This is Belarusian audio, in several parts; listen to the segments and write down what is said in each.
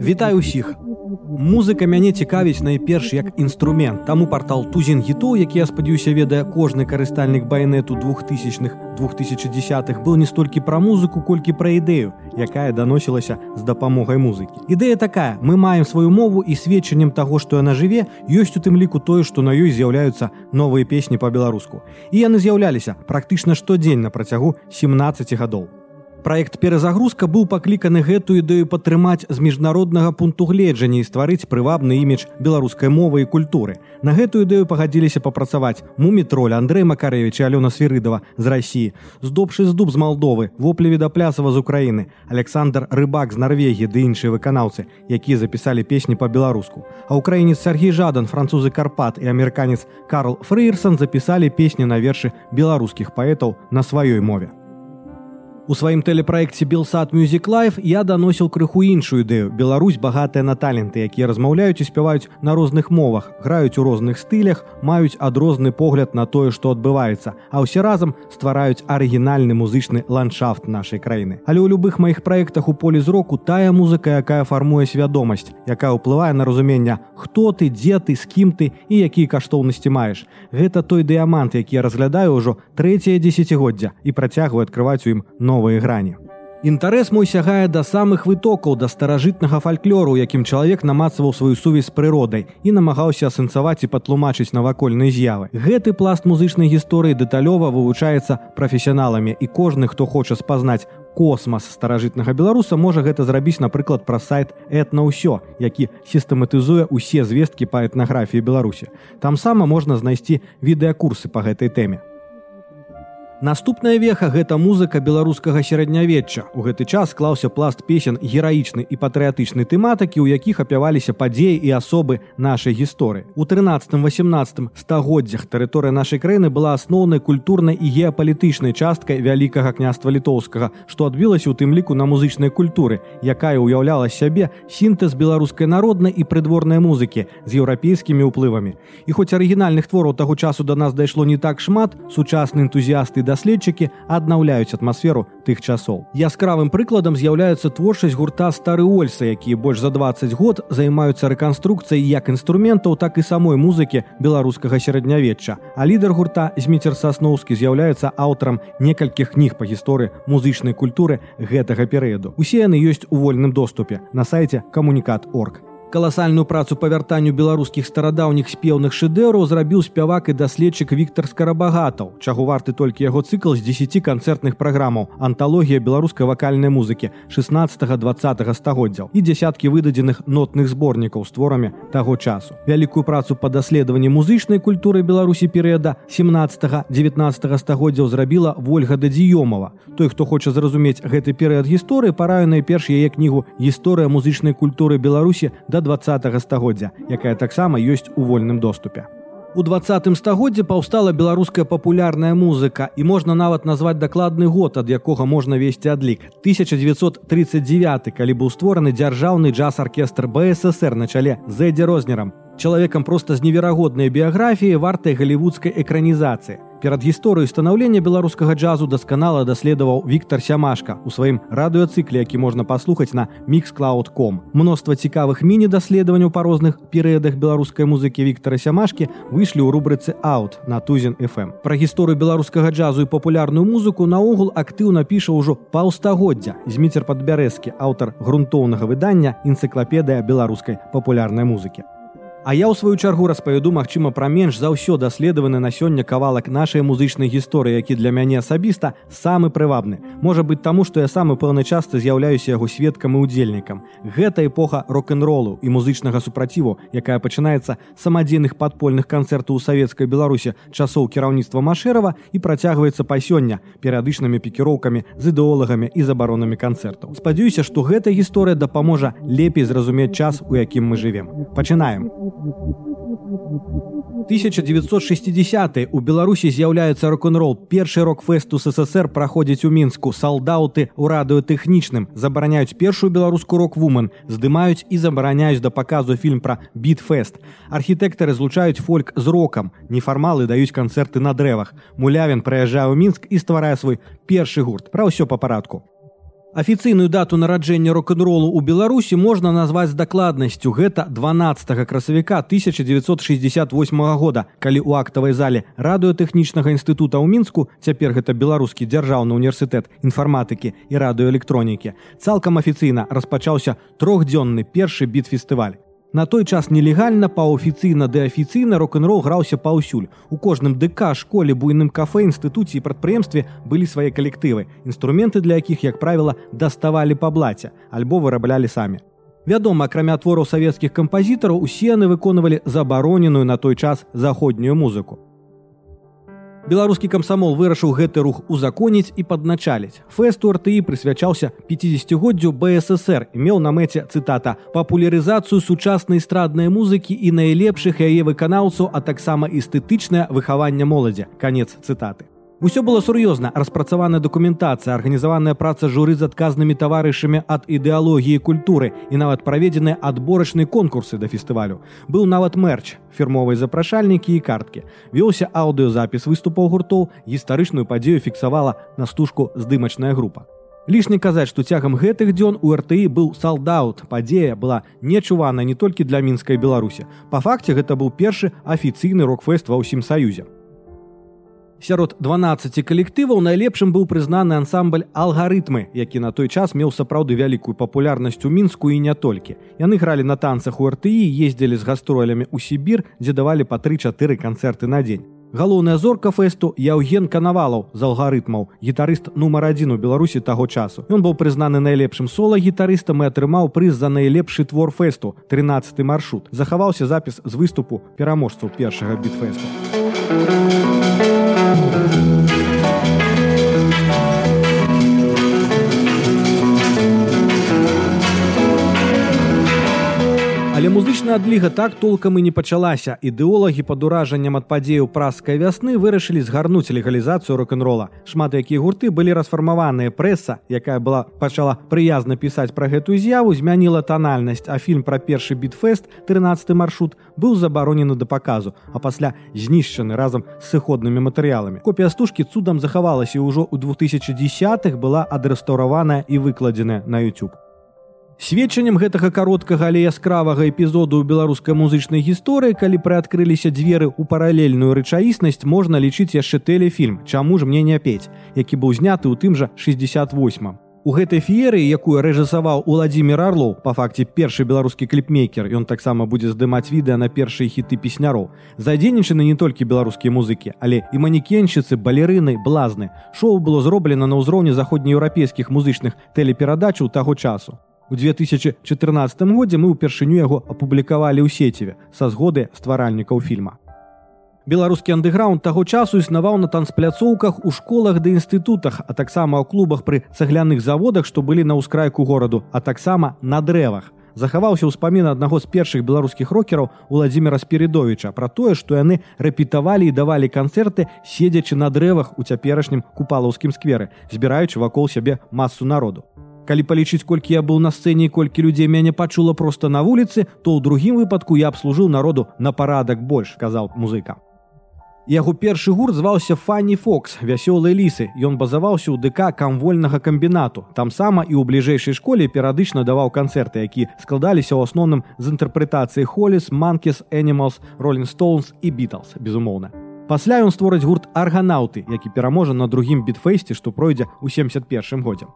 Вітаю ўсіх. Музыка мяне цікавіць найперш як інструмент. Таму партал Тузін гітоў, які я спадзяюся ведае кожны карыстальнік байнету двухтысячных 2010х быў не столькі пра музыку, колькі пра ідэю, якая даносілася з дапамогай музыкі. Ідэя такая: мы маем сваю мову і сведчаннем таго, што яна жыве, ёсць у тым ліку тое, што на ёй з'яўляюцца новыя песні па-беларуску. І яны з'яўляліся практычна штодзень на працягу 17 гадоў. Праект перазагрузка быў пакліканы гэтую ідэю падтрымаць з міжнароднага пункту гледжання і стварыць прывабны імідж беларускай мовы і культуры. На гэтую ідэю пагадзіліся папрацаваць мумітроль Андрэй Макарэвіч Алёна Свірыдава з рассіі, здобшы з дуб з Малдовы, воплевіда плясава з Украіны, Александр Рыбак з Нарвегіі ды іншыя выканаўцы, якія запісалі песні па-беларуску. А ўкраінец Сергій Жадан, французы Карпат і амерыканец Карл Фрейерсон запісалі песні на вершы беларускіх паэтаў на сваёй мове. У сваім тэлепраекце Белсад Music Life я даносіў крыху іншую ідэю. Беларусь багатая на таленты, якія размаўляюць і спяваюць на розных мовах, граюць у розных стылях, маюць адрозны погляд на тое, што адбываецца, а ўсе разам ствараюць арыгінальны музычны ландшафт нашай краіны. Але ў любых маіх праектах у полі зроку тая музыка, якая фармуе свядомасць, якая ўплывае на разумення, хто ты, дзе ты, з кім ты і якія каштоўнасці маеш. Гэта той дыямант, які я разглядаю ўжо трэцяе дзесяцігоддзя і працягваю адкрываць у ім новы новыя грані. Інтарэс мой сягае да самых вытокаў да старажытнага фальклору, якім чалавек намацаваў сваю сувязь з прыродай і намагаўся асэнсаваць і патлумачыць навакольныя з'явы. Гэты пласт музычнай гісторыі дэталёва вывучаецца прафесіяналамі і кожны, хто хоча спазнаць космас старажытнага беларуса можа гэта зрабіць напрыклад пра сайт этна ўсё які сістэматызуе ўсе звесткі па этнаграфіі беларусі там сама можна знайсці відэакурсы па гэтай тэме Наступная веха гэта музыка беларускага сярэднявечча. У гэты час склаўся пласт песен гераічнай і патрыятычнай тэматыкі, у якіх апяваліся падзеі і асобы нашай гісторыі. У 13-18 стагоддзях тэрыторыя нашай краіны была асноўнай культурнай і геапалітычнай часткай вялікага княства літоўскага, што адбілася ў тым ліку на музычнай культуры, якая ўяўляла сябе сінтэз беларускай народнай і прыдворнай музыкі з еўрапейскімі ўплывамі. І хоць арыгінальных твораў таго часу да нас дайшло не так шмат, сучасны энтузіасты даследчыкі аднаўляюць атмасферу тых часоў. Яскравым прыкладам з'яўляецца творчасць гурта стары ольса, якія больш за 20 год займаюцца рэканструкцыяй як інструментаў, так і самой музыкі беларускага сярэднявечча. А лідар гурта зміцер сасноўскі з'яўляецца аўтарам некалькіх кніг па гісторыі музычнай культуры гэтага перыяду. Усе яны ёсць у вольным доступе на сайце камунікат орг каласальную працу па вяртанню беларускіх старадаўніх спеўных шэдэўраў зрабіў спявак і даследчык Віктор скарабагатаў чаго варты толькі яго цыкл з 10 канцэртных праграмаў анталогія беларускай вакальнай музыкі 16 20 стагоддзяў і дзясяткі выдадзеных нотных зборнікаў з творамі таго часу. Вялікую працу па даследаванні музычнай культуры беларусі перыяда 17 19 стагоддзяў зрабіла ольга дадзіёмова. Той хто хоча зразумець гэты перыяд гісторыі параю найперш яе кнігу гісторыя музычнай культуры беларусі да 20 стагоддзя, якая таксама ёсць у вольным доступе. У двадцатым стагоддзе паўстала беларуская папулярная музыка і можна нават назваць дакладны год, ад якога можна весці адлік. 1939, калі быў створаны дзяржаўны джаз-аркестр БССР на чале Зэдзе рознерам. Чалавекам проста з неверагоднай біяграфіі вартай галівудскай экранізацыі перад гісторыяй станаўлення беларускага джазу дасканала даследаваў Віктор сямашка у сваім радыёцыкле які можна паслухаць на mixcloud.com мноства цікавых міні-даследаванняў па розных перыядах беларускай музыкі Віктора сямашкі выйшлі ў рубрыцы аут на тузен FM пра гісторыю беларускага джазу і папулярную музыку наогул актыўна піша ўжо паўстагоддзя. Зміцер падбярэзкі аўтар грунтоўнага выдання энцыклапедыя беларускай папулярнай музыкі А я ў сваю чаргу распавяду магчыма пра менш за ўсё даследаваны на сёння кавалак нашай музычнай гісторыі, які для мяне асабіста самы прывабны. Можа быць таму, што я самы пэўнай частцы з'яўляюся яго сведкам і удзельнікам. Гэта эпоха рок-н-ролу і музычнага супраціву, якая пачынаецца самадзейных падпольных канцэртаў у савецкай беларусе часоў кіраўніцтва Машэрава і працягваецца па сёння перыядычнымі пікіроўкамі з ідэолагамі і забаронамі канцэртаў. Спадзяюся, што гэта гісторыя дапаможа лепей зразумець час, у якім мы жывем. Пачынаем. Thank you. 1960 у беларусі з'яўляецца рок-н-рол першы рок-фэст у ссср праходзіць у мінску салдаты у радыётэхнічным забараняюць першую беларуску рок-вумен здымаюць і забараняюць да паказу фільм пра бітфест архітэктары злучаюць фольк з рокам нефармалы даюць канцэрты на дрэвах мулявін прыязджае ў мінск і стварае свой першы гурт. Пра ўсё па парадку Афіцыйную дату нараджэння рок-н-ролу ў Беларусі можна назваць з дакладнасцю. Гэта 12 красавіка 1968 года, калі ў актавай зале радыётэхнічнага інстытута ў мінску цяпер гэта беларускі дзяржаўны універсітэт інфарматыкі і радыёэлектронікі. Цалкам афіцыйна распачаўся трохдзённы першы біт-фестываль. На той час нелегальна паофіцыйна ды афіцыйна рок-н-рол граўся паўсюль. У кожным ДК школе буйным кафе інстытуцыі прадпрыемстве былі свае калектывы. Інструменты для якіх, як правіла, даставалі па блаце, альбо выраблялі самі. Вядома, акрамя твораў савецкіх кампазітараў усе яны выконвалі забароненую на той час заходнюю музыку беларускі камсамол вырашыў гэты рух узаконіць і падначаліць. Фэсту рТы прысвячаўся 50годдзю бСр і меў на мэце цытата папулярызацыю сучаснай эстраднай музыкі і найлепшых яе выканаўцаў а таксама эстэтычнае выхаванне моладзі канец цытаты Усё было сур'ёзна. Распрацаваная дакументацыя арганізаваная праца журы з адказнымі таварышамі ад ідэалогіі культуры і нават праведзеныя адборачныя конкурсы да фестывалю. Быў нават мэрч фірмовай запрашальнікі і карткі. Вёўся аўдыёзапіс выступаў гуртоў гістарычную падзею фіксавала на стужку здымачная група. Лішне казаць што цягам гэтых дзён у рТы быў салдаут падзея была нечувана не толькі для мінскай беларусі. Па факце гэта быў першы афіцыйны рок-фэст ва ўсім саюзе Сярод 12 калектываў найлепшым быў прызнаны ансамбль алгарытмы, які на той час меў сапраўды вялікую папулярнасць у мінску і не толькі. Яны гралі на танцах у РТІ, ездзілі з гастролямі ў Сібір, дзе давалі па тры-чатыры канцэрты на дзень. Галоўная зорка фэсту Яўген канавалаў з алгарытмаў, гітарыст нумар адзін у Беларусі таго часу. Ён быў прызнаны найлепшым сола гітарыстам і атрымаў прыз за найлепшы твор фэсту 13 маршрут. Захаваўся запіс з выступу пераможцаў першага бітфэсту. Музычная адліга так толкам і не пачалася. Ідэолагі пад уражаннем ад падзеяў праскай вясны вырашылі згарнуць легалізацыю рок-н-рола. Шмат якія гурты былі расфармаваныя прэса, якая была пачала прыязна пісаць пра гэтую з'яву, змяніла танальнасць, а фільм пра першы бітфест 13 маршрут быў забаронены да паказу, а пасля знішчаны разам з сыходнымі матэрыяламі. Копія стужкі цудам захавалася ўжо ў 2010х была адрэстаўраваная і выкладзеная на YouTube. Сведчаннем гэтага кароткага але яскравага эпізоду ў беларускай музычнай гісторыі, калі прыадкрыліся дзверы ў паралельную рэчаіснасць можна лічыць яшчэ тэлефільм, чаму ж мне не пець, які быў зняты ў тым жа 68. У гэтай феерыі, якую рэжысаваў Уладзімир Арлоў, па факце першы беларускі кліпмейкер, ён таксама будзе здымаць відэа на першыя хіты песняроў. Задзейнічаны не толькі беларускія музыкі, але і манекеншчыцы, балерыны, блазны. Шоу было зроблена на ўзроўні заходнееўрапейскіх музычных тэлеперадачаў таго часу. У 2014 годзе мы ўпершыню яго апублікавалі ў сеціве са згоды стваральнікаў фільма. Беларускі андэграунд таго часу існаваў на танцпляцоўках у школах ды інстытутах, а таксама ў клубах пры цагляных заводах, што былі на ўскрайку гораду, а таксама на дрэвах. Захаваўся ўспамін аднаго з першых беларускіх рокераў Владзіміра Спірідовіча пра тое, што яны рэпетавалі і давалі канцэрты, седзячы на дрэвах у цяперашнім купалаўскім скверы, збіраючы вакол сябе масу народу. Калі палічыць, колькі я быў на сцэне, колькі людзей мяне пачула проста на вуліцы, то ў другім выпадку я абслужыў народу на парадак больш, казаў музыка. Яго першы гурт зваўся Фанні Фокс, вясёлыя лісы. Ён базаваўся ў ДК камвольнага камбінату. Там сама і ў бліжэйшай школе перыядычна даваў канцэрты, які складаліся ў асноўным з інтэрпрэтацыяй Холліс, Манкес, Animals, Роллин Стоунс і Бітлз, безумоўна. Пасля ён створыць гурт арганаўты, які пераможа на другім бітфэйсце, што пройдзе ў 71 годзе.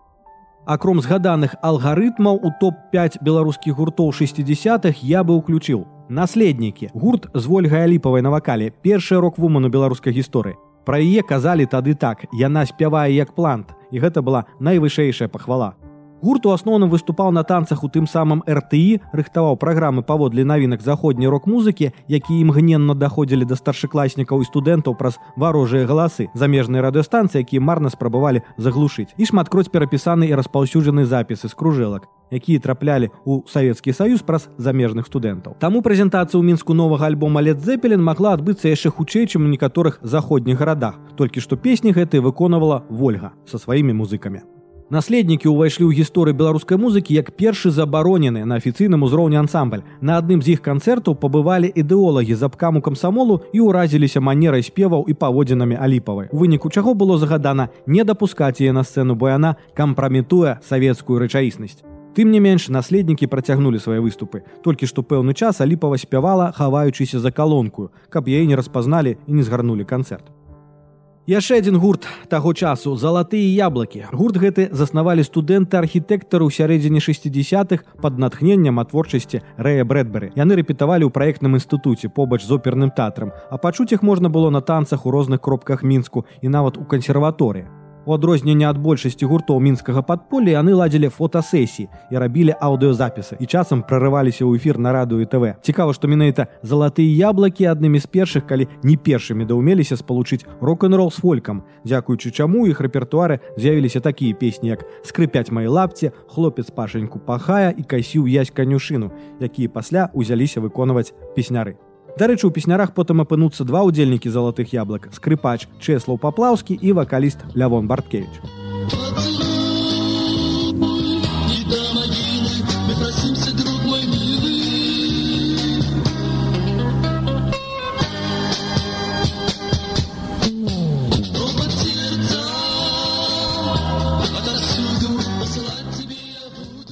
Акром згаданых алгарытмаў у топ-5 беларускіх гуртоў 60-х я бы ўключыў. Наследнікі. Гурт з ольгай аліпавай на вакале, першы рок-вуман у беларускай гісторыі. Пра яе казалі тады так, яна спявае як плант, і гэта была найвышэйшая пахвала. Гурт у асноўным выступаў на танцах у тым самым РТІ, рыхтаваў праграмы паводле навінак заходняй рок-музыкі, якія імгненна даходзілі да старшакласнікаў і студэнтаў праз варожыя галасы, замежныя радыёстанцыі, якія марна спрабавалі заглушыць. І шматкроць перапісаны і распаўсюджаны запісы з кружэлак якія траплялі ў савецкі саюз праз замежных студэнтаў. Таму прэзентацыя ў мінску новага альбома ледзепелін магла адбыцца яшчэ хутчэй, чым у некаторых заходніх гарадах. Толькі што песні гэтыя выконвала ольга са сваімі музыкамі. Наследнікі ўвайшлі ў гісторыю беларускай музыкі як першы забаронены на афіцыйным узроўні ансамбль. На адным з іх канцэртаў пабывалі ідэолагі з абкаму камсамолу і ўразіліся манерай спеваў і паводзінамі аліпавай. У выніку чаго было загадана не дапускаць яе на сцэну, бо яна кампраметуе савецкую рэчаіснасць. Тым не менш наследнікі працягнулі свае выступы. Толькі што пэўны час аліпава спявала, хаваючыся за калонкую, каб яе не распазналі і не згарнулі канцэрт яшчэ адзін гурт таго часу залатыя яблыкі гурт гэты заснавалі студэнты архітэктары ў сярэдзіне 60-х под натхненнем ад творчасці рэя брэдберы яны рэпетавалі ў праектным інстытуце побач з оперным тэатрам. А пачуць іх можна было на танцах у розных кропках мінску і нават у кансерваторыі У адрозненне ад большасці гуртоў мінскага падполля яны ладзілі фотасесіі і рабілі аўдыёзапісы і часам прарываліся ў эфір на радыё ТВ. Цікава, што менавіта залатыя яблыкі аднымі з першых, калі не першымі даўмеліся спалучыць рок-н-рол з фолькам. Дзякуючы чаму іх рэпертуары з'явіліся такія песні, як скрыпяць мае лапці, хлопец пашаньку пахая і касіў язь канюшыну, якія пасля ўзяліся выконваць песняры. Дарэчы, у песнярах потым апынуцца два ўдзельнікі залатых яблак, скрыпач Чэслаў Паплаўскі і вакаліст Лявон Барткевич.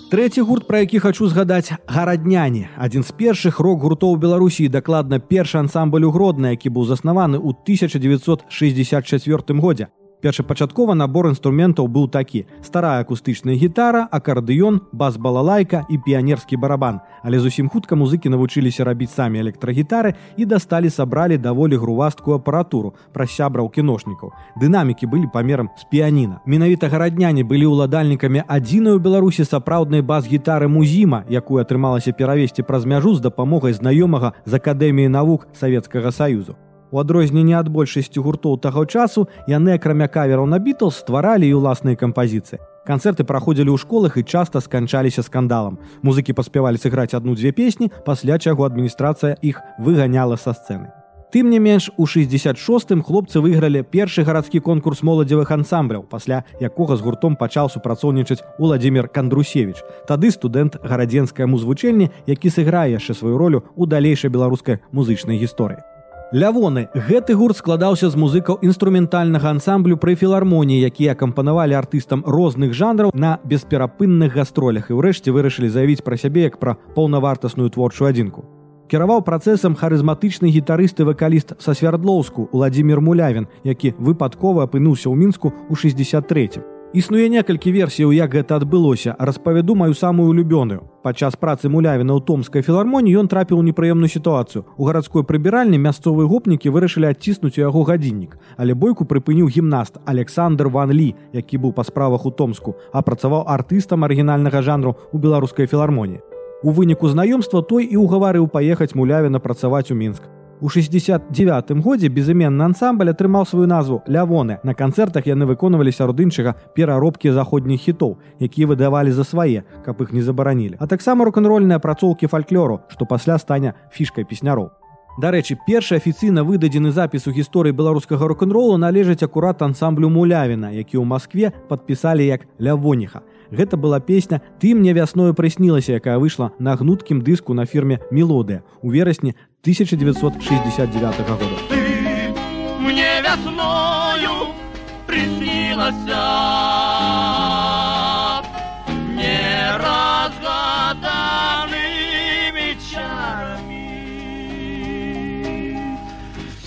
Трэці гурт, пра які хачу згадаць гарадняне. Адзін з першых рок-гуртоў Беларусі дакладна першы ансамбль угродна, які быў заснаваны ў 1964 годзе. Першапачаткова набор інструментаў быў такі: старая акустычная гітара, акардыён, бас-балалайка і піянерскі барабан. Але зусім хутка музыкі навучыліся рабіць самі электрагітары і дасталі сабралі даволі грувасткую апаратуру пра сябраў кіношнікаў. Дынамікі былі памерам з піяніна. Менавіта гарадняне былі ўладальнікамі адзінай у Беларусі сапраўднай бас-гітары музіма, якую атрымалася перавесці праз мяжу з дапамогай знаёмага з акадэміі навук Савецкага саюзу. У адрозненне ад большасці гуртоў таго часу яны акрамя кавераў на бітл стваралі і ўласныя кампазіцыі. Канцэрты праходзілі ў школах і часта сканчаліся скандалам. Музыкі паспявалі сыграць адну-дзве песні, пасля чаго адміністрацыя іх выганяла са сцэны. Тым не менш у 66 хлопцы выйгралі першы гарадскі конкурс моладзевых ансамбляў, пасля якога з гуртом пачаў супрацоўнічаць Уладзімир Кандрусевич. Тады студэнт гарадзенскае музвучэнне, які сыграе яшчэ сваю ролю ў далейшай беларускай музычнай гісторыі. Лявоны гэты гурт складаўся з музыкаў інструментальнага ансамблю пры філармоніі, якія акампанавалі артыстам розных жанраў на бесперапынных гастролях і ўрэшце вырашылі заявіць пра сябе як пра паўнавартасную творчую адзінку. Кіраваў працэсам харызматычны гітарысты вакаліст са свярдлоўску Владзімир Мулявін, які выпадкова апынуўся ў мінску ў 63. Існуе некалькі версіяў, як гэта адбылося, распавяду маю самую улюбёную. Падчас працы мулявіна ў томскай філармоніі ён трапіў у непрыемную сітуацыю. У гарадской прыбіральні мясцовыя гопнікі вырашылі адціснуць у яго гадзіннік, але бойку прыпыніў гімнаст Александр Ван Лі, які быў па справах у томску, а працаваў артыстам арыгінальнага жанру ў беларускай філармоніі. У выніку знаёмства той і ўгаварыў паехаць мулявіна працаваць у мінск. У 69 годзе безыменны ансамбль атрымаў сваю назву лявоны. На канцэртах яны выконваліся род іншага пераробкі заходніх хітоў, якія выдавалі за свае, каб іх не забаранілі. А таксама рок-н-рольныя апрацоўкі фальклору, што пасля стане фішкай песняроў. Дарэчы, першы афіцыйна выдадзены запіс у гісторыі беларускага рок-н-ролу належыць акурат ансамблю мулявіна, які ў Маскве падпісалі як лявоніха. Гэта была песня ты мне вясною прыснілася, якая выйшла на гнуткім дыску на фірме мелодыя у верасні 1969 года. мне вясною прыснілася не разгаданымі чарамі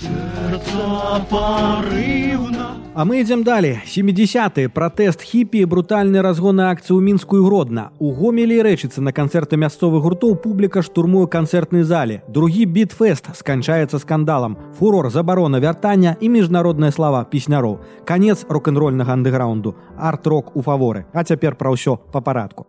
Сердца порывна А мы ідзем далей. 70 пратэст хіпі брутальны разгоны акцыі ў мінску і гродна. У гомелі рэчыцца на канцэрты мясцовых гуртоў публіка штурмуе канцэртнай зале другі бітфест сканчаецца скандалам. Фурор забарона вяртання і міжнародная слава песняроў канец рок-н-рольнага андэграунду. Арт-рок у фаворы. А цяпер пра ўсё па парадку.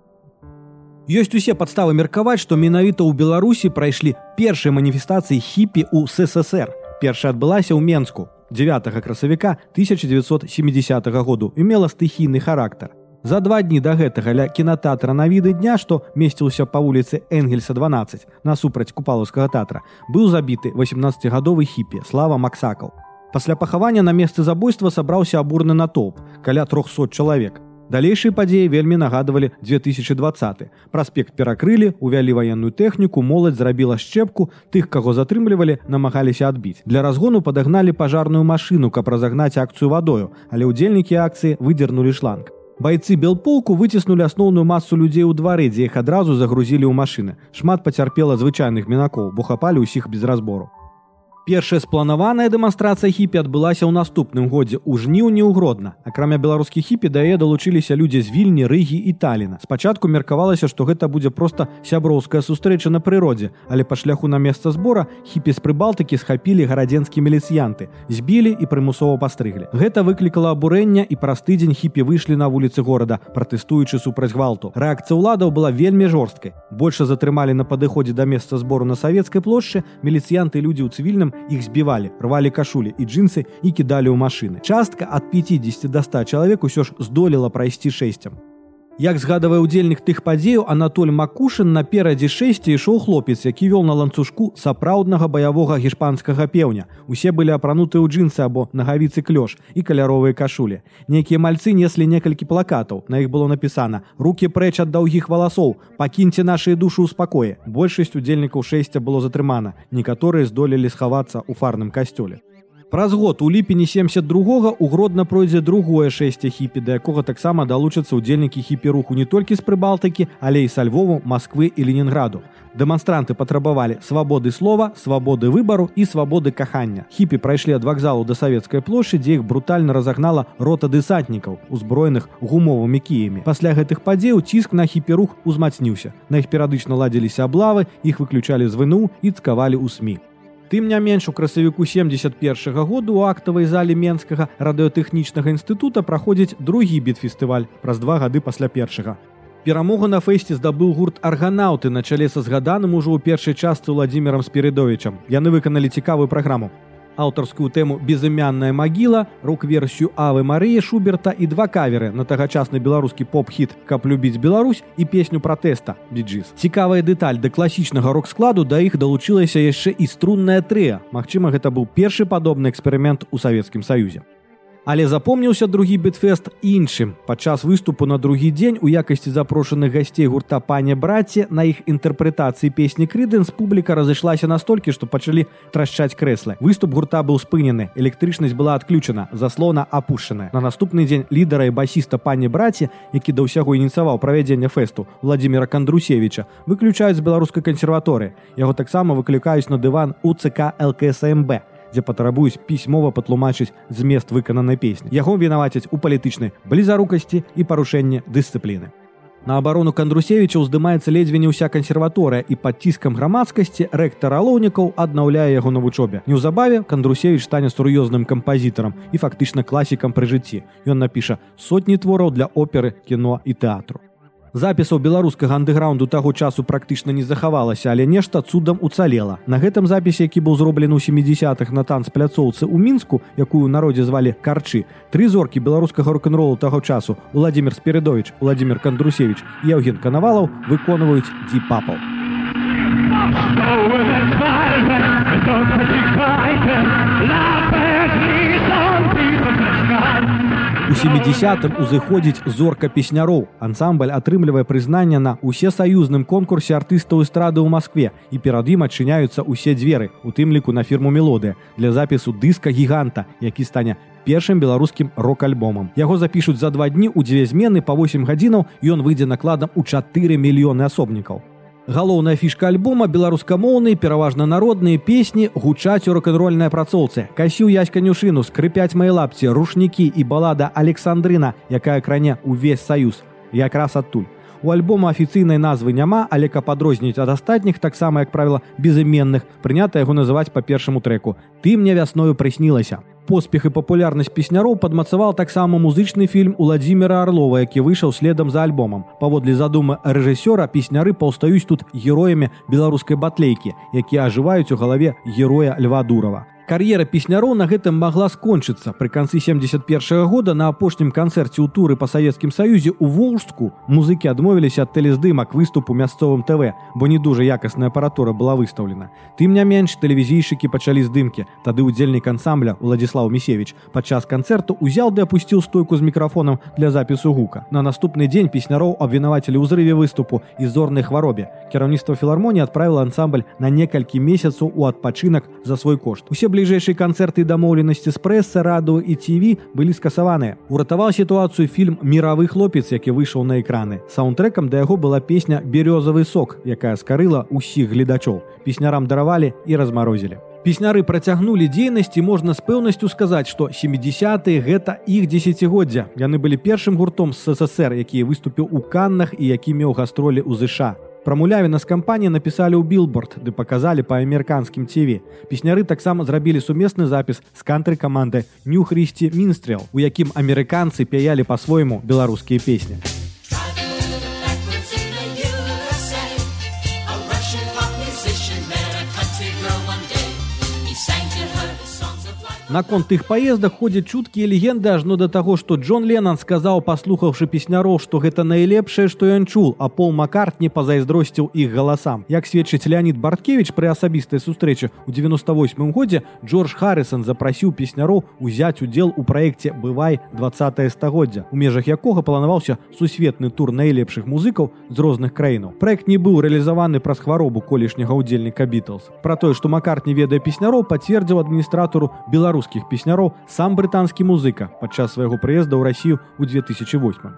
Усе падставы меркаваць, што менавіта ў Беларусі прайшлі першыя маніфестацыі хіпі ў ССР. Першая адбылася ў Менску 9 красавіка 1970 году і мела стыхійны характар. За два дні да гэтага ля кінотэатра на віды дня, што месціўся па вуліцы Энгельса 12 насупраць купалаўскага тэатра, быў забіты 18гадовы хіпе слава Максакаў. Пасля пахавання на месцы забойства сабраўся абурны натоўп каля 300 чалавек. Далейшыя падзеі вельмі нагадвалі 2020. Праспект перакрылі, увялі ваенную тэхніку, моладзь зрабіла шчэпку, тых, каго затрымлівалі, намагаліся адбіць. Для разгону падагналі пажарную машыну, каб разагнаць акцыю вадою, але ўдзельнікі акцыі выдзернулі шланг. Байцы белполку выціснулі асноўную масу людзей у двары, дзе іх адразу загрузілі ў машыны. Шмат пацярпела звычайных мінакоў, бо хапалі ўсіх без разбору. Першая спланаваная дэманстрацыя хіпі адбылася ў наступным годзе ў жніўні ўгродна. Акрамя беларускіх хіпі да яе далучыліся людзі з вільні рыгі і таліна. Спачатку меркавалася, што гэта будзе проста сяброўская сустрэча на прыродзе, але па шляху на месца збора хіпі з прыбалтыкі схапілі гарадзенскія міліцыянты, збілі і прымусова пастрыглі. Гэта выклікала абурэння і праз тыдзень хіпі выйшлі на вуліцы горада, пратэстуючы супраць гвалту. Рэакцыя ўладаў была вельмі жорсткай. Больше затрымалі на падыходзе да месца збору на савецкай плошчы міліцыянты людзі ў цывільным іх збівалі рвалі кашулі і джинсы і кідалі ў машыны частка ад 50 до 100 чалавек усё ж здолела прайсці шэсцям Як згадавае удзельнік тых падзеяў Анатоль Макушын наперадзе шэсці ішоў хлопец, які вёл на ланцужку сапраўднага баявога гішпанскага пеўня. Усе былі апрануты ў джинсы або нагавіцы клёш і каляровыя кашулі. Нейкія мальцы неслі некалькі плакатаў. На іх было напісана: руки прэч ад даўгіх валасоў, пакіньце нашыя душы ў спакоі. Большасць удзельнікаў шэсця было затрымана. Некаторыя здолелі схавацца ў фарным касцёле. Праз год у ліпені 72 у гродна пройдзе другое шэсце хіпі, да якога таксама далучацца ўдзельнікі хіпі-руху не толькі з прыбалтыкі, але і са Львову, Масквы і Ленінграду. Дэманстранты патрабавалі свабоды слова, свабоды выбару і свабоды кахання. Хіпі прайшлі ад вакзалу да савецкай плошчы, дзе іх брутальна разагнала рота дэсантнікаў, узброеных гумовымі кіямі. Пасля гэтых падзеяў ціск на хіпі-рух узмацніўся. На іх перыядычна ладзіліся аблавы, іх выключалі з выну і цкавалі ў СМ. Тым не менш у красавіку 71 -го году у актавай залі менскага радыётэхнічнага інстытута праходзіць другі бітфестываль праз два гады пасля першага. Перамогу на фэсце здабыў гурт арганаўты на чале са згаданым ужо ў першай частцы владимиром спірыдовичам. Яны выканалі цікавую праграму аўтарскую тэму безымянная магіла рок-версію авы Марыі шуберта і два каверы на тагачасны беларускі поп-хіт каб любіць Беларусь і песню пратэста біджис цікавая дэталь да класічнага рок-складу да іх далучылася яшчэ і струнная трыя. Магчыма гэта быў першы падобны эксперымент у савецкім саюзе Але запомніўся другі бітфест іншым. Падчас выступу на другі дзень у якасці запрошаных гасцей гурта пане браце на іх інтэрпрэтацыі песні крыдэнс публіка разышлася настолькі, што пачалі трашчаць крэслы. Выступ гурта быў спынены. Электрычнасць была адключана, заслона апушаная. На наступны дзень лідара і басіста пане браце, які да ўсяго ініцыяваў правядзення фэсту Владимира Кандрусевича, выключаюць з беларускай кансерваторы. Яго таксама выклікаюць на дыван УЦК ЛКСМБ дзе патрабуюць пісьмова патлумачыць змест выкананай песні. Яго вінавацяць у палітычнай блізарукасці і парушэнне дысцыпліны. На абарону кандрусевіча ўздымаецца ледзьве не ўся кансерваторыя і пад ціскам грамадскасці рэктар алоўнікаў аднаўляе яго на вучобе. Неўзабаве кандрусевіч стане сур'ёзным кампазітарам і фактычна класікам пры жыцці. Ён напіша сотні твораў для оперы, кіно і тэатру. Запісаў беларускага андэграунду таго часу практычна не захавалася, але нешта цудам уцалела. На гэтым запісе, які быў зроблены ў 70-х на танцпляцоўцы ў мінску, якую народзе звалі карчы. Тры зоркі беларускага рок-н-ролу таго часу Владимир Спірыдович, Владимир Кандрусевич і Евген Канавалаў выконваюць дзі папаў. У 70-м узыходзіць зорка песняроў. Ансамбль атрымлівае прызнанне на усе саюзным конкурсе артыстаў эстрады ў Маскве і перад ім адчыняюцца ўсе дзверы, у тым ліку на фірму мелодыя для запісу дыска гіганта, які стане першым беларускім рок-альбомам. Яго запішуць за два дні ў дзве змены па 8 гадзінаў ён выйдзе накладам у 4 мільёны асобнікаў. Галоўная фішка альбома беларускамоўныя пераважна народныя песні гучаць у рок-н-рольнай апрацоўцы. Касіў яськанюшыну, скрыпяць мае лапці, рушнікі і балада Александрына, якая кране ўвесь саюз. Якраз адтуль. У альбома афіцыйнай назвы няма, але каб адрозніць ад астатніх таксама, як правіла безыменных, прынята яго называць па першаму трэку. Ты мне вясною прыснілася поспех і папулярнасць песняроў падмацаваў таксама музычны фільм уладзіміра Арлова, які выйшаў следам за альбомам. Паводле задумы рэжысёра песняры паўстаюць тут героямі беларускай батлейкі, якія ажываюць у галаве героя Льва Дурава. Кар'ера песняроў на гэтым магла скончыцца. Пры канцы 71 -го года на апошнім канцэрце ў туры па савецкім саюзе ў волжску музыкі адмовіліся ад тэлездымак выступу мясцовым ТВ, бо не дужа якасная апаратура была выстаўлена. Тым не менш тэлевізійшыкі пачалі здымкі. Тады удзельнік ансамбля Владзіслав Місевич падчас канцэрту узял ды апусціў стойку з мікрафонам для запісу гука. На наступны дзень песняроў абвінавацелі ўзрыве выступу і зорнай хваробе. Кіраўніцтва філармоніі адправіла ансамбль на некалькі месяцаў у адпачынак за свой кошт. Усе блі бліжэйшыя канцэрты дамоўленасці з прэса раду і TV былі скасаваныя уратаваў сітуацыю фільм міравы хлопец які выйшаў на экраны. Саундтрекам да яго была песня берёзавы сок якая скарыла ўсіх гледачоў. Песнярам даравалі і размарозілі. Песняры працягнулі дзейнасці можна з пэўнасцю сказаць што 70 гэта іх дзесяцігоддзя. Яны былі першым гуртом з ссср які выступіў у каннах і які меў гастролі ў ЗША Пра мулявіна з кампаніі напісалі ў білборд, ды паказалі па амерыканскім ціві. Песняры таксама зрабілі сумесны запіс з кантры каманды Нюхрысці Мінстрел, у якім амерыканцы пяялі па-свойму беларускія песні. Наконт тых паездах ходзяць чуткія легенды ажно да таго, што Джон Ленан сказаў, паслухаўшы песняроў, што гэта найлепшае, што ён чул, а пол Макарт не пазайздросціў іх галасам. Як сведчыць Леонид Барткевич пры асабістай сустрэчы ў 98 годзе Джордж Харрисон запрасіў песняроў узяць удзел у праекце бывай 20 стагоддзя, у межах якога планаваўся сусветны тур найлепшых музыкаў з розных краінаў. Проект не быў рэалізаваны праз хваробу колішняга ўдзельніка Бітлз. Пра тое, што Макарт не ведае песняроў, пацвердзіў адміністратару Беларус беларускіх песняроў сам брытанскі музыка падчас свайго прыезда ў рассію ў 2008.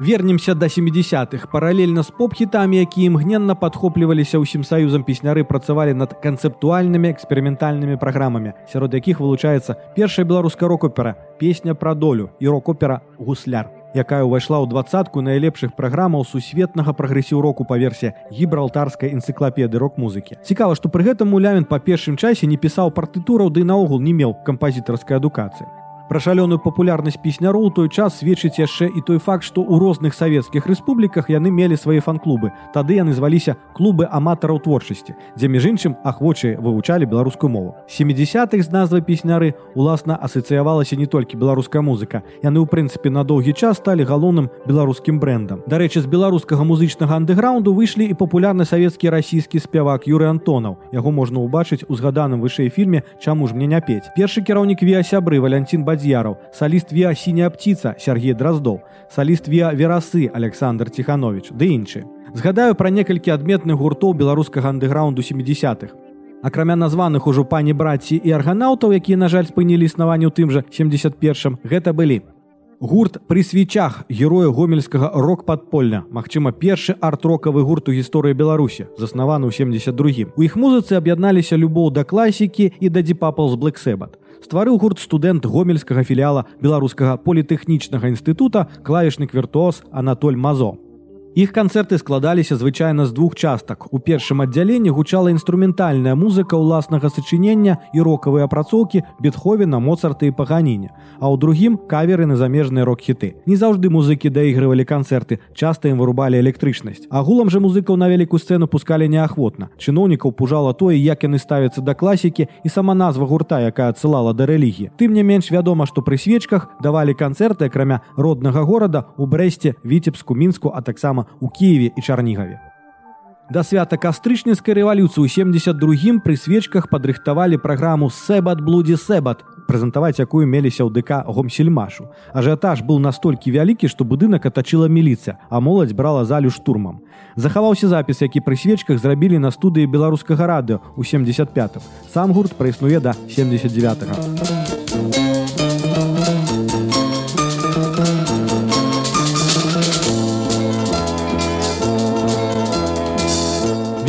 Вернемся да 70-х паралельна з поп-хітамі, якія імгненна падхопліваліся ўсім саюзам песняры працавалі над канцэптуальнымі эксперыментальнымі праграмамі, сярод якіх вылучаецца першая беларуска рок-опера, песня пра долю і рок-опера гусляр якая ўвайшла ў двадцатку найлепшых праграмаў сусветнага прагрэсіў року па версе гібралтарскай энцыклапеды рок-музыкі. Цікава, што пры гэтым мулявін па першым часе не пісаў партытураў ды наогул не меў кампазітарскай адукацыі. Пра шалёную папулярнасць песняроў той час сведчыць яшчэ і той факт, што ў розных савецкіх рэспубліках яны мелі свае фан-клубы. Тады яны зваліся клубы аматараў творчасці, дзе між іншым ахвочыя вывучалі беларускую мову. 70-х з назвай песняры уласна асацыявалася не толькі беларуская музыка. Яны ў прынцыпе на доўгі час сталі галоўным беларускім брэндам. Дарэчы, з беларускага музычнага андэграўнду выйшлі і папулярны савецкі расійскі спявак Юры Антонаў. Яго можна ўбачыць у згаданым вышэй фільме, чаму ж мне не пець. Першы кіраўнік віасябры Валянцін Бадзі Бадзьяраў, саліст Віа сіняя птица Сергей Дроздоў, саліст Віа верасы Александр Тханович, ды іншы. Згадаю пра некалькі адметных гуртоў беларускага андэграунду 70-х. Акрамя названых ужо пані браці і арганаўтаў, якія, на жаль, спынілі існаванне ў тым жа 71, гэта былі. Гурт пры свечах героя гомельскага рок-падполля, Магчыма, першы арт-рокавы гурт у гісторыі Беларусі, заснаваны ў 72. У іх музыцы аб'ядналіся любоў да класікі і да дзіпапал з Блэксэбат стварыў гурт студэнт гомельскага філіяла беларускага політэхнічнага інстытута клавішнік віртуоз Анатоль Мазо. Іх канцэрты складаліся звычайна з двух частак. У першым аддзяленні гучала інструментальная музыка ўласнага сачынення і рокавыя апрацоўкі бетховена моцарты і паганіне. А ў другім каверы на замежныя рок-хіты. Не заўжды музыкі даігрывалі канцэрты, часта ім вырубалі электрычнасць. Агулам жа музыкаў на вялікую сцэну пускалі неахвотна. Чыноўнікаў пужала тое, як яны ставяцца да класікі і сама назва гурта, якая адсылала да рэлігіі. Тым не менш вядома, што пры свечках давалі канцэрты акрамя роднага горада у брэсце, віцебску мінску, а таксама у Киеве і Чарнігаве. Да свята кастрычніцкай рэвалюцыі ў 72 пры свечках падрыхтавалі праграму Сэбат блудзі Сэбат, прэзентаваць якую меліся ў ДК гомсельмашу. Ажыятаж быў настолькі вялікі, што будынак атачыла міліцыя, а моладзь брала залю штурмам. Захаваўся запіс, які пры свечках зрабілі на студыі беларускага радыо ў 75. Сам гурт праіснуе да 79. -го.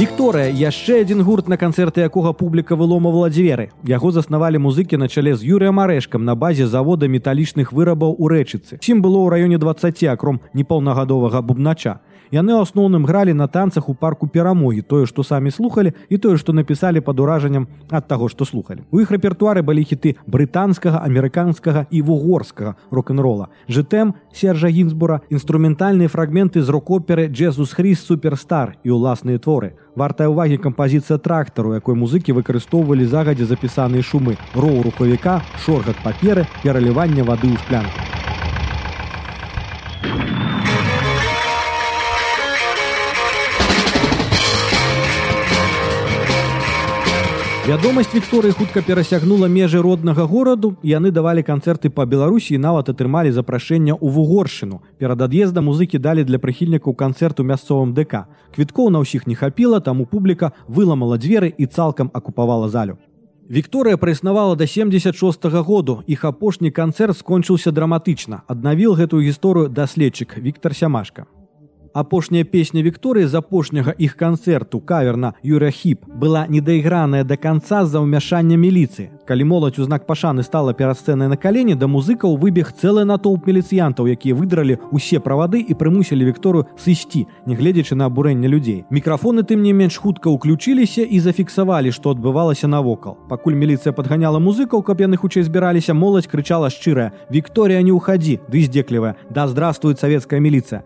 Вікторыя яшчэ адзін гурт на канцэрты якога публіка выломавала дзверы яго заснавалі музыкі на чале з юрыем арэшкам на базе завода металічных вырабаў у рэчыцы. Чым было ў раёне 20 акром непаўнагадовага бубнача яны ў асноўным гралі на танцах у парку перамогі тое што самі слухали і тое што напісалі пад уражаннем ад таго што слухали у іх рэпертуары былі хіты брытанскага амерыканскага і вугорскага рок-н-рола. Жытэм сержа гінзбура інструментальныя фрагменты з рок-оперы джезус хрис суперстар і ўласныя творы. Вартая увагі кампазіцыя трактару якой музыкі выкарыстоўвалі загадзя запісаныя шумы. Роў рухавіка шоргат паперы пералівання вады ў шклянку Вядомасць Вікторыі хутка перасягнула межы роднага гораду, яны давалі канцэрты па Беларусі і нават атрымалі запрашэнне ў вугоршыну. Перад ад'езда музыкі далі для прыхільнікаў канцэрту мясцовым ДК. Квіткоў на ўсіх не хапіла, таму публіка выламала дзверы і цалкам акупавала залю. Вікторыя праіснавала да 76 -го году. Іх апошні канцэрт скончыўся драматычна. Аднавіл гэтую гісторыю даследчык Віктор Сямашка апошняя песня Вікторыі з апошняга іх канцэрту каверна Юрахіп была недаіграная да канца з-за ўмяшання міліцыі. Калі моладзь у знак пашаны стала перасцэнай на калені да музыкаў выбег цэлы натоўп міліцыянтаў, якія выдралі ўсе правады і прымусілі Вікторыю сысці, нягледзячы на абурэнне людзей. Мікрафоны тым не менш хутка ўключыліся і зафіксавалі, што адбывалася навокал. Пакуль міліцыя падганяла музыкаў, каб яны хутчэй збіраліся, моладзь крычала шчырая: Вікторія не ўхадзі, ды здзеклівая, да здравствует савецкая міліцыя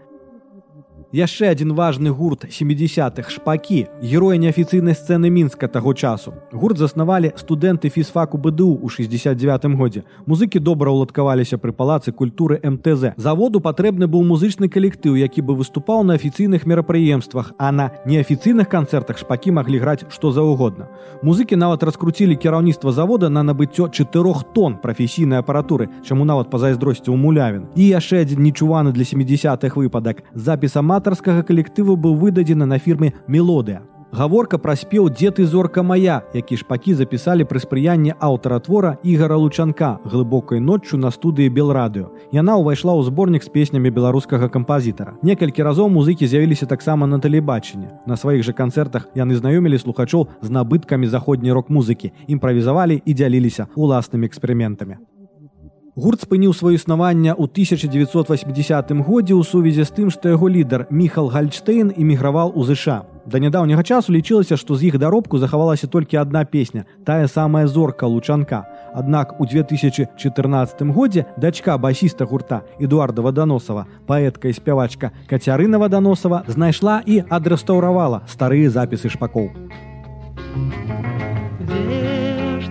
яшчэ адзін важны гурт 70-х шпакі героя неафіцыйнай сцэны мінска таго часу. Гурт заснавалі студэнты фізфаку бДУ у 69 годзе. Музыкі добра ўладкаваліся пры палацы культуры мтз заводу патрэбны быў музычны калектыў які бы выступаў на афіцыйных мерапрыемствах а на неафіцыйных канцэртах шпакі маглі граць што заўгодна. Музыкі нават раскруцілі кіраўніцтва завода на набыццё чатырох тонн прафесійнай апаратуры чаму нават пазайздросці ў мулявін. І яшчэ адзін нечуваны для 70-х выпадак запіса мат аматарскага калектыву быў выдадзены на фірме мелодыя. Гаворка пра спеў дзед і зорка мая, які шпакі запісалі пры спрыянні аўтара твора ігара лучанка глыбокай ноччу на студыі белрадыё. Яна ўвайшла ў зборнік з песнямі беларускага кампазітара. Некалькі разоў музыкі з'явіліся таксама на тэлебачанні. На сваіх жа канцэртах яны знаёмілі слухачоў з набыткамі заходняй рок-музыкі, імправізавалі і дзяліліся уласнымі эксперыментамі. Гурт спыніў сваё існаванне ў 1980 годзе ў сувязі з тым, што яго лідар Міхал Гальштейн эміграваў у ЗША. Да нядаўняга часу лічылася, што з іх даробку захавалася толькі адна песня, тая самая зорка лучанка. Аднак у 2014 годзе дачка басіста гурта Эдуарда Ваданосава, паэтка і спявачка Кацярына Ваданосава знайшла і адрэстаўравала старыя запісы шпакоў.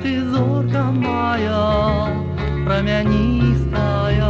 ты зорка моя прамяністая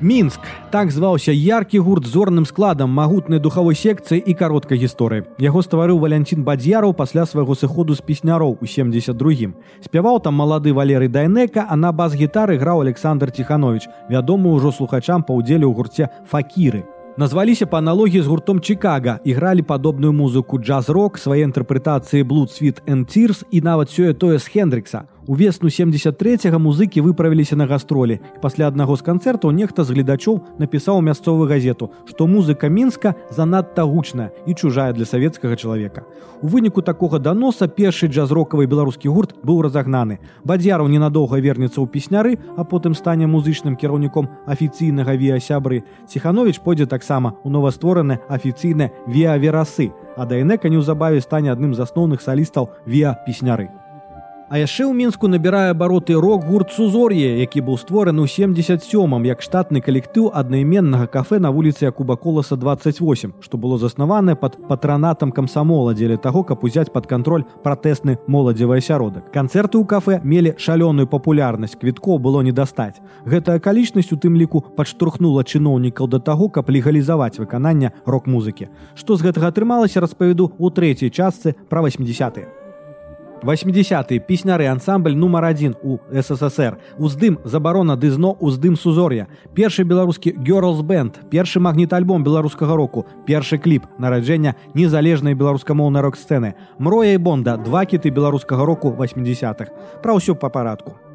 Мінск так зваўся яркі гурт зорным складам магутнай духавой секцыі і кароткай гісторыі. Яго стварыў валянцін бадзяраў пасля свайго сыходу з песняроў у 72. Спяваў там малады валеры Дайнека, а на бас-гітары граў Александр Ціханович, вядомы ўжо слухачам па ўдзеле ў гурце факіры назваліся па аналогіі з гуртом Чикага ігралі падобную музыку джаз-рок свае інтэрпрэтацыі блудсвіт энцірс і нават сёе тое з хендрыкса Увесну 73 музыкі выправіліся на гастролі. пасля аднаго з канцэртаў нехта з гледачоў напісаў мясцовую газету, што музыка мінска занадта гучная і чужая для савецкага чалавека. У выніку такога даноса першы джаз-рокавы беларускі гурт быў разагнаны. Бадзяраў ненадоўга вернецца ў песняры, а потым стане музычным кіраўніком афіцыйнага віасябры. Ціханович пойдзе таксама ў новаствораны афіцыйна віаверасы, а дайнека неўзабаве стане адным з асноўных салістаў віа песняры. А яшчэ ў мінску набірае абароты рок-гурт сузор'е, які быў створаны ў 77 як штатны калектыў аднайменнага кафе на вуліцы Якуба коласа 28, што было заснаванае пад патранатам камсамола дзеля таго, каб узяць пад кантроль пратэсны моладзевы асяродак. Канцэрты ў кафе мелі шалёную папулярнасць квіткоў было не дастаць. Гэтая акалічнасць у тым ліку падштурхнула чыноўнікаў да таго, каб легалізаваць выкананне рок-музыкі. Што з гэтага атрымалася распавяду ў трэцяй частцы пра 80. 80 песняры ансамбль нумар адзін у ссср. Уздым забарона дызно уздым сузор'я першы беларускі гёрлс бенд першы магніт альбом беларускага року. Першы кліп нараджэння незалежнай беларускамоўнай рок-сцэны. Мроя і бонда два кіты беларускага року 80-х пра ўсё па парадку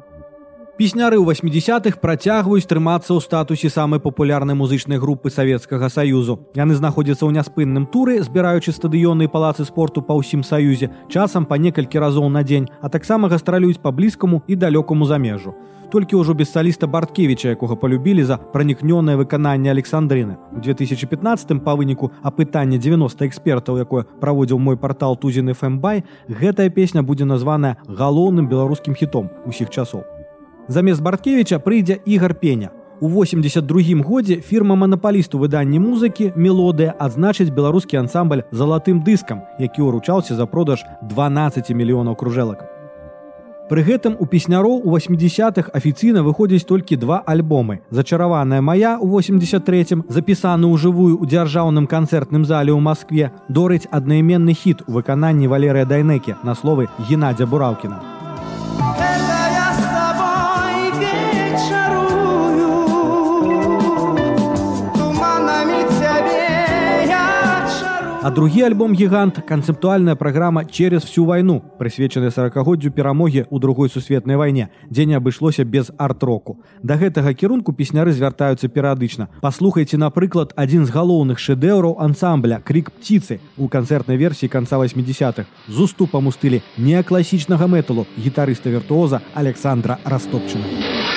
Песняры ў 80-х працягваюць трымацца ў статусе самай папулярнай музычнай групы савецкага саюзу. Яны знаходзяцца ў няспынным туры, збіраючы стадыёны і палацы спорту па ўсім саюзе, часам па некалькі разоў на дзень, а таксама гастралююць па блізкаму і далёкаму замежу. Толькі ўжо без саліста барткевіча, якога палюбілі за пранікнёнае выкананне Александрыны. У 2015 па выніку апытання 90 экспертаў, якое праводзіў мой партал тузіны фэмбай, гэтая песня будзе названая галоўным беларускім хітом усіх часоў. Замест барткевича прыйдзе ігар пеня. У 82 годзе фірма манапалісту выданні музыкі мелодыя адзначыць беларускі ансамбль залатым дыскам, які ўручаўся за продаж 12 мільёнаў кружэлак. Пры гэтым у песняроў у 80-х афіцыйна выходзіць толькі два альбомы. Зачараваная мая ў 83 запісаны ў жывую ў дзяржаўным канцэртным зале ў Маскве дорыць аднайменны хіт у выкананні валерыя дайнекі на словы геннадзя бураўкіна. А другі альбом гігант канцэптуальная праграма через всю вайну, прысвечаны сорокагоддзю перамогі ў другой сусветнай вайне, дзе не абышлося без арт-року. Да гэтага кірунку песняры звяртаюцца перыядычна. Паслухайце, напрыклад, адзін з галоўных шэдэўраў ансамбля крик птицы у канцэртнай версіі канца 80-х з уступам у стылі неакласічнага мэталу гітарыста віртуоза Александра Растопчына.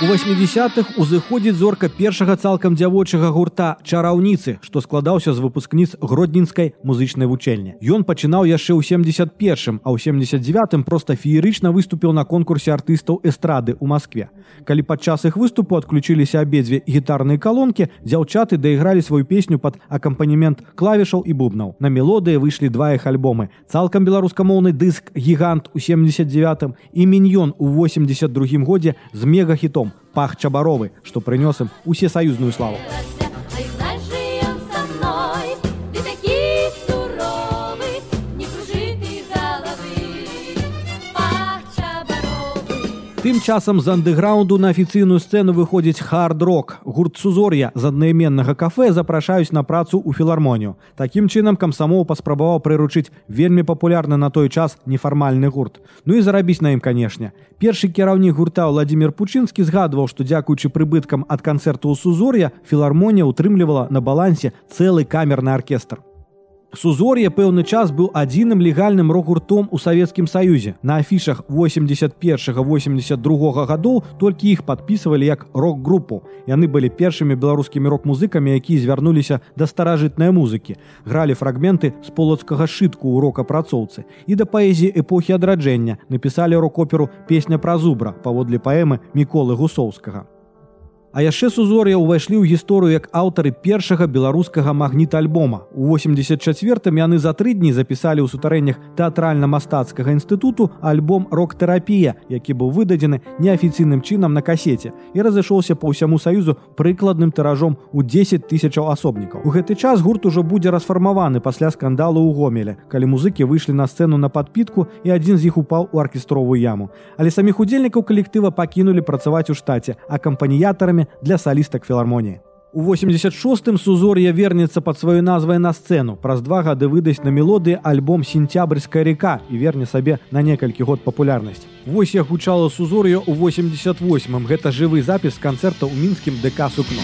У 80-х узыходзіць зорка першага цалкам дзявочага гурта чараўніцы, што складаўся з выпускніц гроднінскай музычнай вучэльні. Ён пачынаў яшчэ ў 71, а ў 79 проста феерычна выступіў на конкурсе артыстаў эстрады ў Маскве. Калі падчас іх выступу адключыліся абедзве гітарныя калонкі, дзяўчаты даігралі сваю песню пад акампанемент клавішаў і бубнаў. На мелодыі выйшлі два іх альбомы. Цалкам беларускамоўны дыск гігант у 79 і міньён у 82 годзе з мегахітом пах чабаровы, што прынёс ім усе саюзную славу. Тым часам з андэграунду на афіцыйную сцэну выходзіць хард-рок. Гурт сузор'я з аднайменнага кафе запрашаюць на працу ў філармонію. Такім чынам камсамоў паспрабаваў прыручыць вельмі папулярны на той час нефармальны гурт. Ну і зарабіць на ім, канешне. Першы кіраўнік гурта Владзімир Пучынскі згадваў, што дзякуючы прыбыткам ад канцэрту ў сузор'я філармонія ўтрымлівала на балансе цэлы камерны аркестр. Сузор'е пэўны час быў адзіным легальным рок-гуртом у савецкім саюзе. На афішах 81-82 гадоў толькі іх падпісывалі як рок-групу. Яны былі першымі беларускімі рок-музыкамі, якія звярнуліся да старажытнай музыкі. Гралі фрагменты з полацкага шытку ў рок-апрацоўцы і да паэзіі эпохі адраджэння напісалі рок-оперу песня пра зубра паводле паэмы міколы гусоўскага. А яшчэ сузор'я ўвайшлі ў гісторыю як аўтары першага беларускага магніта альбома. У 84 яны за тры дні запісалі ў сутарэннях тэатральна-мастацкага інстытуту альбом рок-тэрапія, які быў выдадзены неафіцыйным чынам на касеце і разышоўся па ўсяму саюзу прыкладным тыражом у 10 тысячаў асобнікаў. У гэты час гурт ужо будзе расфармаваны пасля скандалу ў гомеле, калі музыкі выйшлі на сцэну на падпітку і адзін з іх упаў у аркестровую яму. Але саміх удзельнікаў калектыва пакінулі працаваць у штаце акампаніятарамі альбоме для салістак філармоніі. У 86-м сузор'я вернецца пад сваёй назвай на сцэну. Праз два гады выдасць на мелодыі альбом сентябрьская река і верне сабе на некалькі год папулярнасць. Вось як гучала сузор'я ў 88 гэта жывы запіс канцэрта ў мінскім ДК сукно.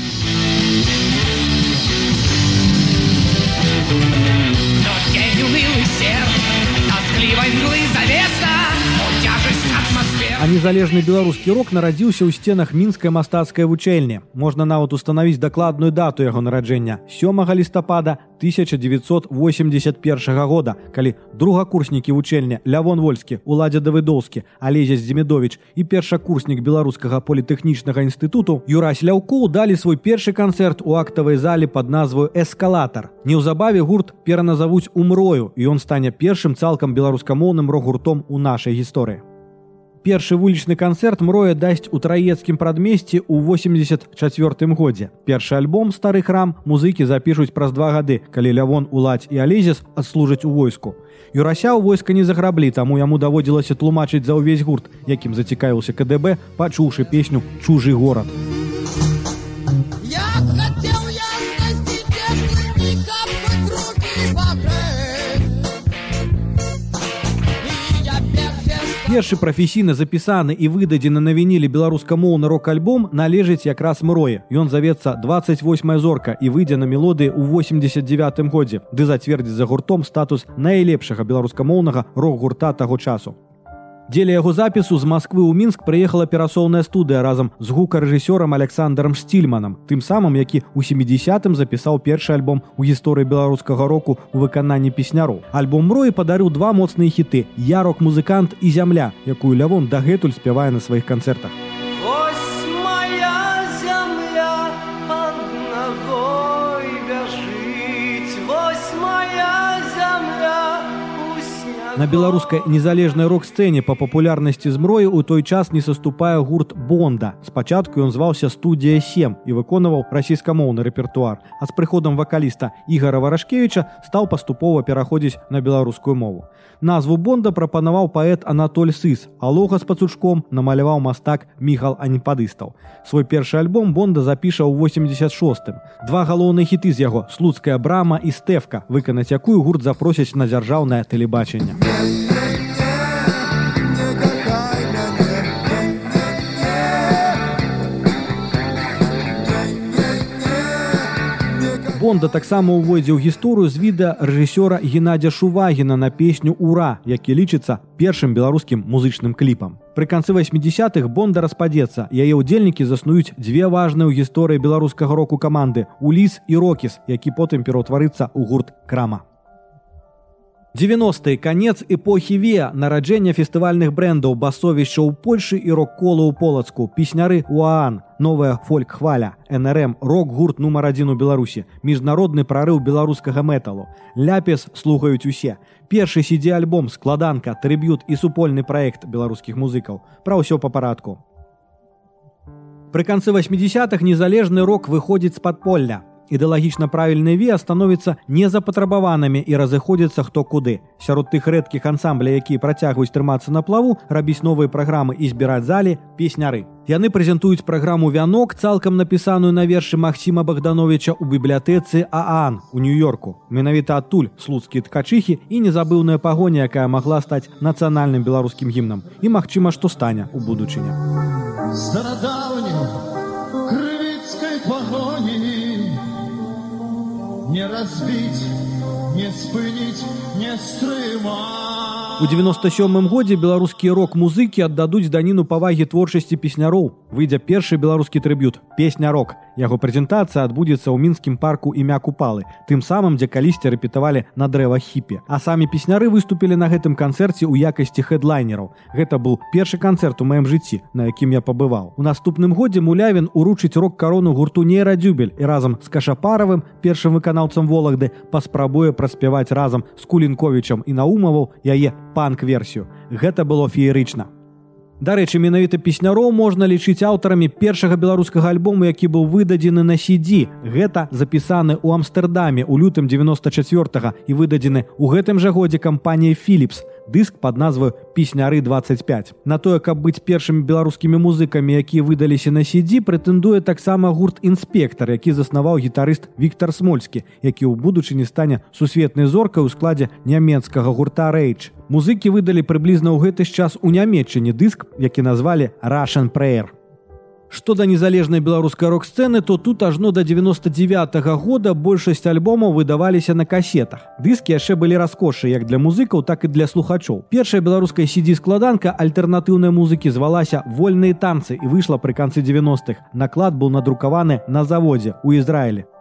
А незалежны беларускі рок нарадзіўся ў сценах мінскай мастацкай вучэльні. Можна нават устанавіць дакладную дату яго нараджэння сёмага лістапада 1981 года, калі другакурснікі вучэльня Лявон Вольскі, Уладзя Давыдоўскі, Алезец Дземедович і першакурснік беларускага політэхнічнага інстытуту Юрась Ляўку далі свой першы канцэрт у актавай залі пад назваю эскалатар. Неўзабаве гурт пераназавуць умрою і ён стане першым цалкам беларускамоўным рок-гуртом у нашай гісторыі першы вулічны канцэрт мроя дасць у траецкім прадмесці ў 84 годзе. Першы альбом стары храм музыкі запішуць праз два гады, калі лявон уладзь і алезіс адслужаць у войску. Юрася ў войска не заграблі, таму яму даводзілася тлумачыць за ўвесь гурт, якім зацікавіўся КДБ, пачуўшы песню чужы горад. Я першы прафесійна запісаны і выдадзены на вінілі беларускамоўны рок-альбом належыць якраз мроі ён завецца 28 зорка і выйдзе на мелодыі ў 89 годзе ды зацвердзіць за гуртом статус найлепшага беларускамоўнага рок-гурта таго часу Дзеля яго запісу з Масквы ў мінск прыехала перасоўная студыя разам з гукарэжысёрам Александром Стільманам, тым самым, які ў 70-м запісаў першы альбом у гісторыі беларускага року ў выкананні песняру. Альбом мроі падарыў два моцныя хіты: ярок музыкант і зямля, якую лявон дагэтуль спявае на сваіх канцэртах. На беларускай незалежнай рок-сцэне па папулярнасці змроі ў той час не саступае гурт Бонда. Спачатку ён зваўся студія 7 і выконваў расійскамоўны рэпертуар, а з прыходам вакаліста Ігара Варашкевіча стаў паступова пераходзіць на беларускую мову. Назву Бонда прапанаваў паэт Анатоль Сыс, а лога з пацучком намаляваў мастак Міхал Аніпадыстаў. Свой першы альбом Бонда запіша ў 86. Два галоўныя хіты з яго слуцкая брама і стэфка, выканаць якую гурт запросяць на дзяржаўнае тэлебачанне. Бонда таксама ўводзіў гісторыю з відэа рэжысёра Геннадзя Шувагіна на песню Ура, які лічыцца першым беларускім музычным кліпам. Пры канцы 80-х Бонда распадзецца. Яе ўдзельнікі заснуюць дзве важныя ў гісторыі беларускага року каманды Уліс і Рокіс, які потым пераўтварыцца ў гурт крама. 90 канец эпохі ве нараджэння фестывальных брэндаў басовішча ў Польшы і рок-колу ў полацку песняры уаан новая фольк хваля нрм рок-гурт нумар адзін у беларусі міжнародны прарыў беларускага мэталу ляпес слухаюць усе. Першы сідзе альбом складанка трыб'ют і супольны праект беларускіх музыкаў. Пра ўсё па парадку. Пры канцы 80-х незалежны рок выходзіць з падполля ідэалагічна правільны ве становіцца незапатрабаванымі і разыходзяцца хто куды. Сярод тых рэдкіх ансамбля, якія працягваюць трымацца на плаву, рабіць новыя праграмы і збіраць залі песняры. Яны прэзентуюць праграму вянок цалкам напісаную на вершы Масіма Богдановича ў бібліятэцы Аан у нью-йорку. Менавіта адтуль слуцкія ткачыхі і незабыўная пагоня, якая магла стаць нацыянальным беларускім гімнам і магчыма, што стане ў будучыні. Старадаўню не разбіць, не спыніць, не стрыма. У 97 годзе беларускія рок-музыкі аддадуць даніну павагі творчасці песняроў. Выйдзе першы беларускі трыбют, песня рок. Яго прэзентацыя адбудзецца ў мінскім парку імя купалы, тым самым, дзе калісьці рэпетавалі на дрэва хіпе. А самі песняры выступілі на гэтым канцэрце ў якасці хэдлайнераў. Гэта быў першы канцэрт у маім жыцці, на якім я пабываў. У наступным годзе мулявін уручыць рок-карону гурту нейрадзюбель і разам з кашапаравым першым выканаўцам волахды паспрабуе праспяваць разам з кулінковічам і наумаваў яе панк-версію. Гэта было феерычна. Дарэчы, менавіта песняроў можна лічыць аўтарамі першага беларускага альбому, які быў выдадзены на сидзі. Гэта запісаны ў Амстэрдаме ў лютым 94 і выдадзены ў гэтым жа годзе кампаніяй Філіпс дыск под назваю песняры 25 на тое каб быць першымі беларускімі музыкамі якія выдаліся на сидзі прэтэндуе таксама гурт інспектор які заснаваў гітарыст Віктор смольскі які ў будучыні стане сусветнай зоркай у складзе нямецкага гурта рэйч музыкі выдалі прыблізна ў гэты ж час у нямметчыне дыск які назвалі рашан праер Што да незалежнай беларускай рок-сцэны, то тут ажно да 99 -го года большасць альбомаў выдаваліся на касетах. Дыскі яшчэ былі раскошы як для музыкаў, так і для слухачоў. Першая беларуская сидзі-складанка альтэрнатыўнай музыкі звалася вольныя танцы і выйшла пры канцы 90-х. Наклад быў надрукаваны на заводзе ў Ізраілі.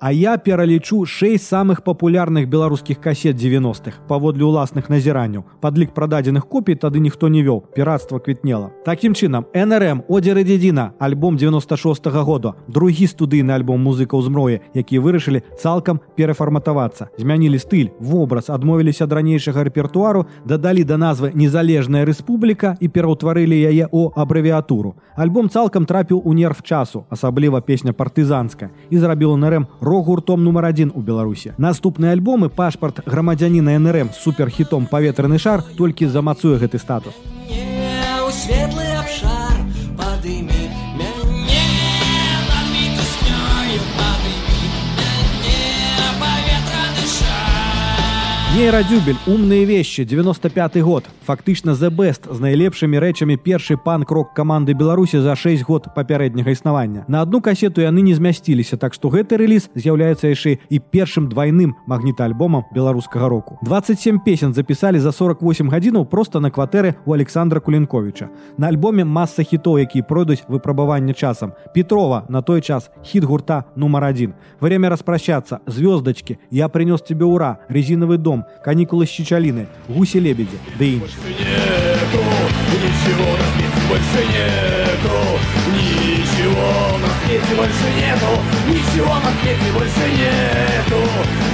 А я пералічу шэсць самых папулярных беларускіх касет 90-х паводле ўласных назіранняў. Падлік прададзеных копій тады ніхто не вёў, піратства квітнела. Такім чынам НРМ Одзеры дзедзіна, альбом 96 -го года, другі студыйны альбом музыкаў змроі, якія вырашылі цалкам перафарматавацца. Змянілі стыль, вобраз, адмовіліся ад ранейшага рэпертуару, дадалі да назвы незалежная рэспубліка і пераўтварылі яе о абрэвіатуру. Альбом цалкам трапіў у нерв часу, асабліва песня партызанска і зрабіў НРМ рок-гуртом нумар адзін у беларусе наступныя альбомы пашпарт грамадзяніна нрм суперхітом паветраны шар толькі замацуе гэты статус. Светлы Нейрадюбель умные вещи 95 год. Фактычна The Best з найлепшымі рэчамі першы панк-рок каманды Беларусі за 6 год папярэдняга існавання на одну касету яны не змясціліся так што гэты рэліз з'яўляецца яшчэ і першым двойным магнітаальбомам беларускага року. 27 песен запісалі за 48 гадзінаў просто на кватэры у Александра кулінковича на альбоме масса хітоў які пройдуць выпрабаванне часам. Петрова на той час хит гурта нумар один время распрощаться звездочки я принес тебе ура резиновый дом каникулы с чичалины гуси лебеди да и больше нету, ничего на свете больше нету, ничего на свете больше нету,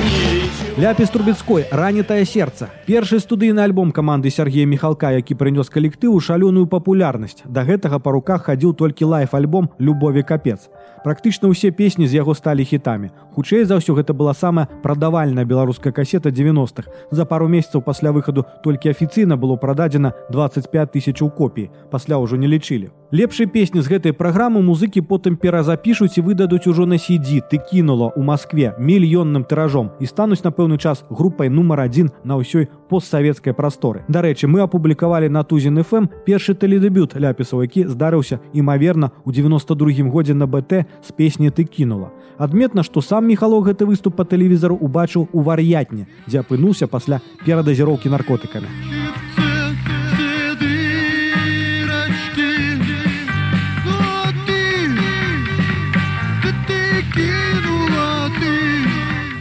ничего. Ляпіс трубецкой ранетае сердце першы студыйны альбом каманды Сергея михалка які прынёс калектыву шалёную папулярнасць. Да гэтага па руках хадзіў толькі лайф альбом любові капец практычна ўсе песні з яго сталі хітамі. Хутчэй за ўсё гэта была самая прадавальная беларуская касета 90-х за пару месяцаў пасля выхаду толькі афіцыйна было прададзена 25 тысячаў копій. Пасля ўжо не лічылі. Лепшай песні з гэтай праграмы музыкі потым перазапішуць і выдадуць ужо на сидзі ты кінула ў Маскве мільённым тыражом і стануць напэўны час групай нумар адзін на ўсёй постсавецкай прасторы дарэчы мы апублікавалі на тузін фм першы тэледэбют ляпісаў які здарыўся імаверна у 92 годзе на бт з песні ты кінула адметна што сам міхалог гэты выступ па тэлевізару убачыў у вар'ятне дзе апынуўся пасля перадазіроўкі наркотыкамі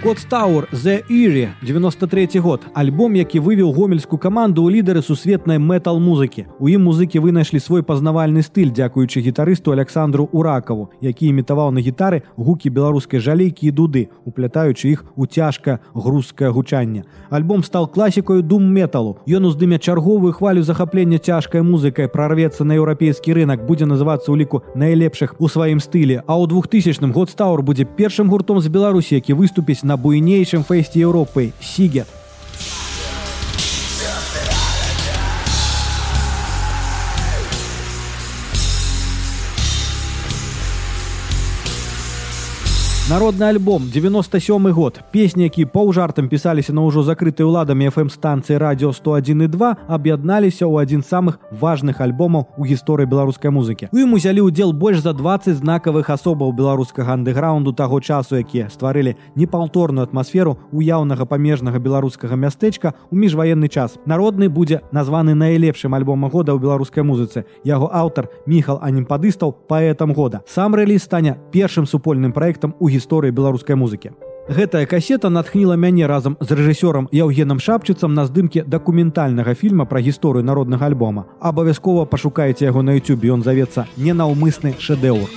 Котстаур The Eerie 93 год. Альбом які вывеў гомельскую каманду ў лідары сусветнай метал музыкі у ім музыкі вынайшлі свой пазнавальны стыль дзякуючы гітарысту александру уракаву які імітаваў на гітары гукі беларускай жалейкі і дуды уплятаючы іх у цяжка грузкае гучанне. Альбом стал класікою дум металу. Ён уздыме чарговую хвалю захаплення цяжкай музыкай прорвецца на еўрапейскі рынок будзе называцца ў ліку найлепшых у сваім стылі а ў 2000 год стаур будзе першым гуртом з беларусі які выступіць на на буйнейшым фэсце Еўропы Сігет. Народны альбом 97 год. Песні які паўжартам пісаліся на ўжо закрытай уладамі фм станцыі радио 101 і 2 аб'ядналіся ў адзін з самых важных альбомаў у гісторыі беларускай музыкі. У ім узялі ўдзел больш за 20 знакавых асобаў беларускага андэграунду таго часу якія стварылі непаўторную атмасферу уяўнага памежнага беларускага мястэчка у міжваенны час. Народны будзе названы найлепшым альбома года ў беларускай музыцы. Яго аўтар міхал анімпадыстаў паэтам года. Сам рэліз стане першым супольным праектам у гісторыі беларускай музыкі. Гэтая касета натхніла мяне разам з рэжысёрам Яўгенам шапчыцам на здымке дакументальнага фільма пра гісторыю народнага альбома. Абавязкова пашукаеце яго на YouTube, ён завецца ненаўмысны шэдэўр.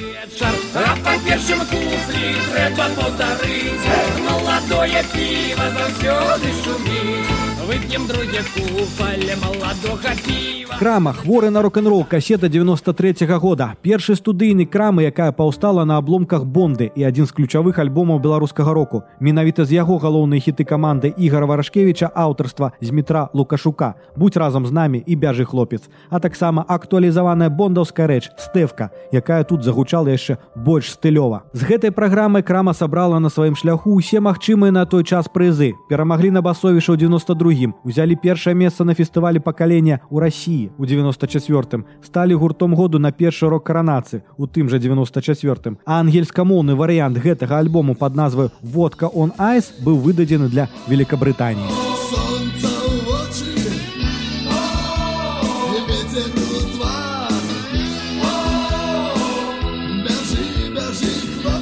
Маладое піва заўсёды шуміць вып'ем друзі купале маладога піва крама хворы на рок-н-рол касета 93 -го года. Першы студыйны крамы якая паўстала на абломках бонды і адзін з ключавых альбомаў беларускага року. Менавіта з яго галоўнай хіты каманды ігора варашкевича аўтарства з метра лукашука. Будь разам з намі і бяжы хлопец. А таксама актуалізаваная бондаўская рэч стэвка якая тут загучала яшчэ больш стылёва. З гэтай праграмай крама сабрала на сваім шляху усе магчымыя на той час прызы. Перамаглі на басовіша ў 92 другім узялі першае месца на фестывалі пакалення ў рассіі у 94 сталі гуртом году на першы рок каранацыі у тым жа 94 а ангельскамоўны варыянт гэтага альбому под назваю водка он айс быў выдадзены для великкабрытаніі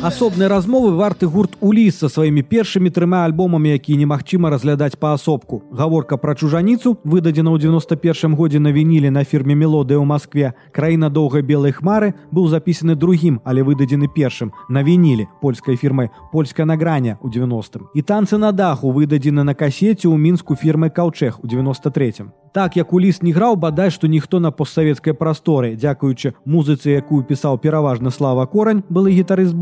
асобнай размовы варты гурт уліс са сваімі першымі трыма альбомамі які немагчыма разглядаць паасобку гаворка пра чужаніцу выдадзена ў 91 годзе на вінілі на фірме мелодыя ў Маскве. Краіна доўгай белай хмары быў запісаны другім але выдадзены першым на вінілі польскай фірмай польская награня ў 90 і танцы на даху выдадзены на касеце ў мінску фірмай каўчэх у 93 так як уліс не граў бадай што ніхто на постсавецкай прасторы. Дзякуючы музыцы якую пісаў пераважна слава корань былы гітары з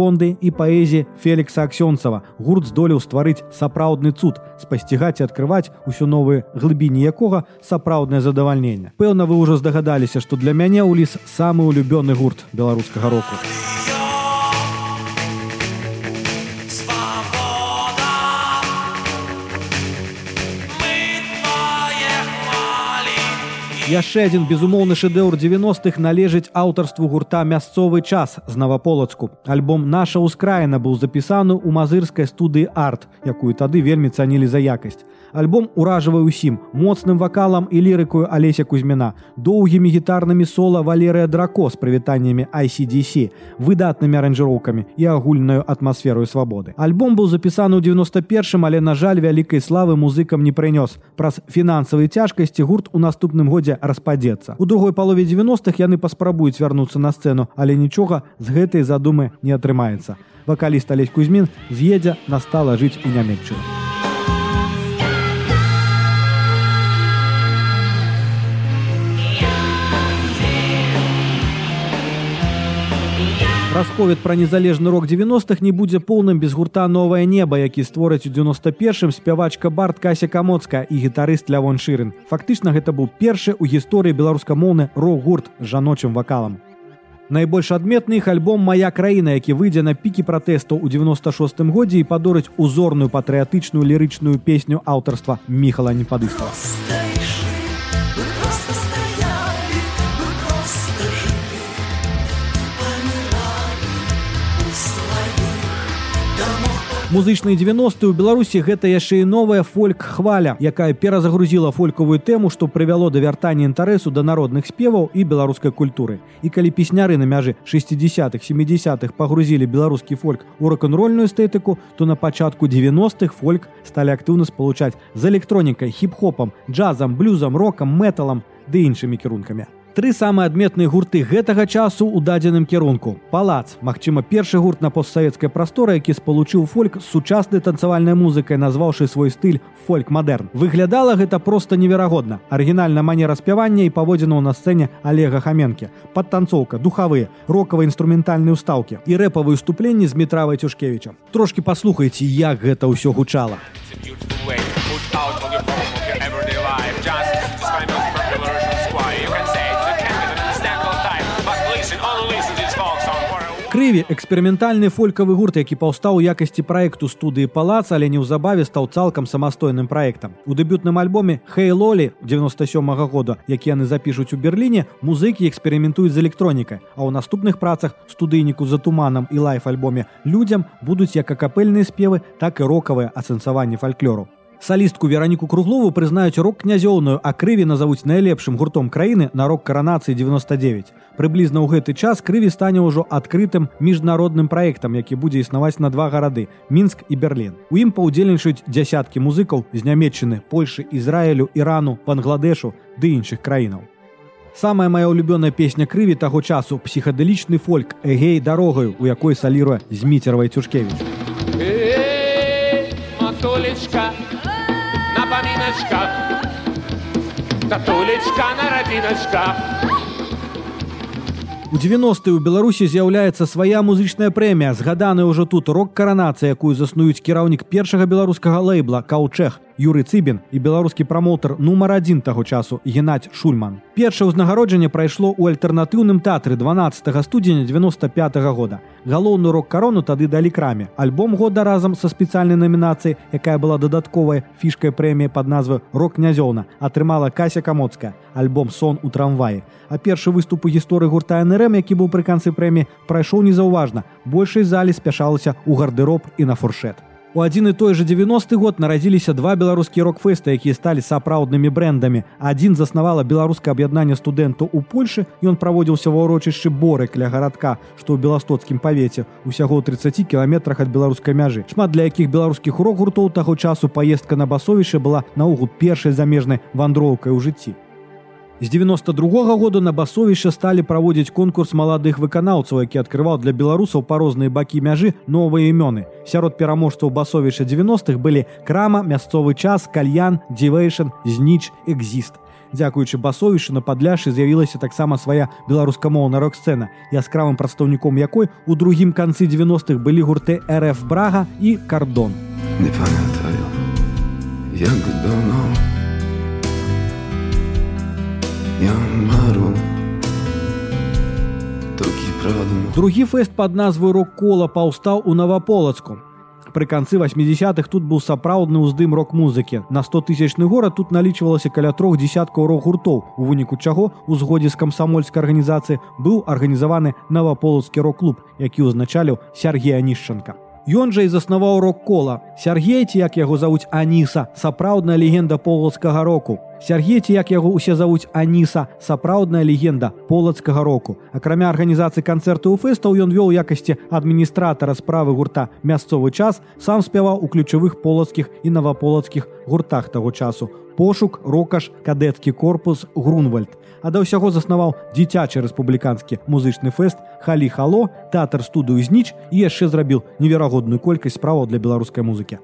і паэзіі фелікса аксёнцава гурт здолеў стварыць сапраўдны цуд спасцігаць і адкрываць усё новыя глыбіні якога сапраўднае задавальненне. Пэўна вы ўжо здагадаліся што для мяне ўліс самы улюбёны гурт беларускага року Яшчэ адзін безумоўны шэдэўр 90-х належыць аўтарству гурта мясцовы час з наваполацку. Альбом наша ўскраіна быў запісаны ў мазырскай студыі арт, якую тады вельмі цанілі за якасць. Альбом уражвае ўсім моцным вакалам і лірыкую алеся кузьміна, доўгімі гітарнымі сола валерыя драко з прывітаннямі ICDC, выдатнымі аранжыроўкамі і агульнаю атмасферою свабоды. Альбом быў запісаны ў 91, але на жаль вялікай славы музыкам не прынёс. Праз фінансавыя цяжкасці гурт у наступным годзе распадзецца. У другой палове 90-х яны паспрабуюць вярнуцца на сцэну, але нічога з гэтай задумы не атрымаецца. Вакаліст Алесь Кузьмін з'едзе настала жыць у нямецчыну. Расповед пра незалежны рок 90-х не будзе поўным без гурта новае неба, які створаць у 91 спявачка бард Кася камоцка і гітарыст Лявон Шырын. Фактычна гэта быў першы ў гісторыі беларускамоўны рок-гурт жаночым вакалам. Найбольш адметны іх альбом мая краіна, які выйдзе на пікі пратэстаў у 96 годзе і падорыць узорную патрыятычную лірычную песню аўтарства міхала непадыстава. Музычныя 90 у беларусі гэта яшчэ і новая фольк хваля якая перазагрузіла фолькавую тэму што прывяло да вяртання інтарэсу да народных спеваў і беларускай культуры. І калі песняры на мяжы 60-х 70-х пагрузілі беларускі фольк у рок-н-рольную эстэтыку то на пачатку 90-х фольк сталі актыўна спалучаць з электронікай хіп-хопам джазам блюзам рокам металам ды іншымі кірункамі Тры самыя адметныя гурты гэтага часу ў дадзеным кірунку. Палац, магчыма, першы гурт на постсавецкай прасторы, які спалучыў фольк з сучаснай танцавальнай музыкай, назваўшы свой стыль фольк-мадэрн. Выглядала гэта проста неверагодна. Арыгінальная манера спявання і паводзінаў на сцэне Олега Хаменкі. Падтанцоўка, духавыя, рокавыя інструментальныя ўстаўкі і рэпавыя уступленні з метравай цюшкевіча. Трошкі паслухайце, як гэта ўсё гучала. Крыві эксперыментальны фолькавы гурт які паўстаў у якасці праекту студыі палац але неўзабаве стаў цалкам самастойным праектам. У дэбютным альбоме хейлолі 97 -го года які яны запішуць у берерліне музыкі эксперыментуюць з электронікай а ў наступных працах студыйніку за туманам і лайф альбоме людзям будуць як акапельныя спевы так і рокавыя ацэнсаванні фальклору салістку вераніку круглову прызнаюць рок князёўную а крыві назавуць найлепшым гуртом краіны на рок каранацыі 99 прыблізна ў гэты час крыві стане ўжо адкрытым міжнародным праектам які будзе існаваць на два гарады мінск і берлін. У ім паўдзельнічаюць дзясяткі музыкаў з нямметчыны польшы ізраілю ірану бангладешу ды іншых краінаў. Самая моя улюбёная песня крыві таго часу псіхадэлічны фольк эгей дарогаю у якой саліруе зміцервай цюшкевич матулечка напаміначка Татулечка на радзіначка. У 90 у Беларусі з'яўляецца свая музычная прэмія, згаданая ўжо тут рок-каранацыя, якую заснуюць кіраўнік першага беларускага лейбла каўчэх Юры Цыбін і беларускі прамоўтар нумар адзін таго часу геннадь Шульман. Першае ўзнагароджанне прайшло ў альтэрнатыўным тэатры 12 студзеня 95 -го года. Галоўны рок-карону тады далі краме. Альбом года разам са спецыяльнай намінацыяй, якая была дадатковая фішкай прэміі пад назвы рок-князёўна, атрымала кася камоцкая, альбом сон у трамваі. А першы выступ у гісторыі гурта НРМ, які быў пры канцы прэміі, прайшоў незаўважна. Большай залі спяшалася ў гардэроб і на фуршет. У адзін і той жа 90 год нарадзіліся два беларускія рок-фэсты, якія сталі сапраўднымі брэндамі. Адзін заснавала беларускае аб'яднанне студэнтаў у Польшы, ён праводзіўся ва ўрочышчы борык ля гарадка, што ў беластоцкім павеце усяго 30 кіламетрах ад беларускай мяжы. Шмат для якіх беларускіх рок-гуртоў таго часу паездка на басовішча была наогул першай замежнай вандроўкай у жыцці. З 92 -го году на басовішча сталі праводзіць конкурс маладых выканаўцаў, які адкрываў для беларусаў па розныя бакі мяжы новыя імёны. Сярод пераможцаў басовішча 90-х былі крама, мясцовы час, кальян, дзівэйшн, зніч, экзіст. Дзякуючы басовішчу на падляшы з'явілася таксама свая беларускамоўна рок-сцэна, яскравым прадстаўніком якой у другім канцы 90-х былі гурты РФ брага і кардон. Не памятаю як давно Другі фэст пад назву рок-кола паўстаў у наваполацку. Пры канцы 80-х тут быў сапраўдны ўздым рок-музыкі. На 100 тысячны горад тут налічвалася каля трох десяткаў рок-гуртоў, у выніку чаго у згодзе з камсамольскай арганізацыі быў арганізаваны наваполацкі рок-клуб, які ўзначаліў Сергея Нішчанка. Ён жа і заснаваў рок-кола. Сергей ці як яго завуць Аніса, сапраўдная легенда полацкага року. Сергей ці як яго ўсе завуць Аніса, сапраўдная легенда полацкага року. Акрамя арганізацыі канцэрту ў фэстаў ён вёў якасці адміністратара справы гурта мясцовы час, сам спяваў у ключавых полацкіх і наваполацкіх гуртах таго часу. Пошук, рокаш, кадэцкі корпус, Грунвальд а да ўсяго заснаваў дзіцячы рэспубліканскі музычны фэст халі хало тэатр студыю зніч і яшчэ зрабіў неверагодную колькасць справаў для беларускай музыкі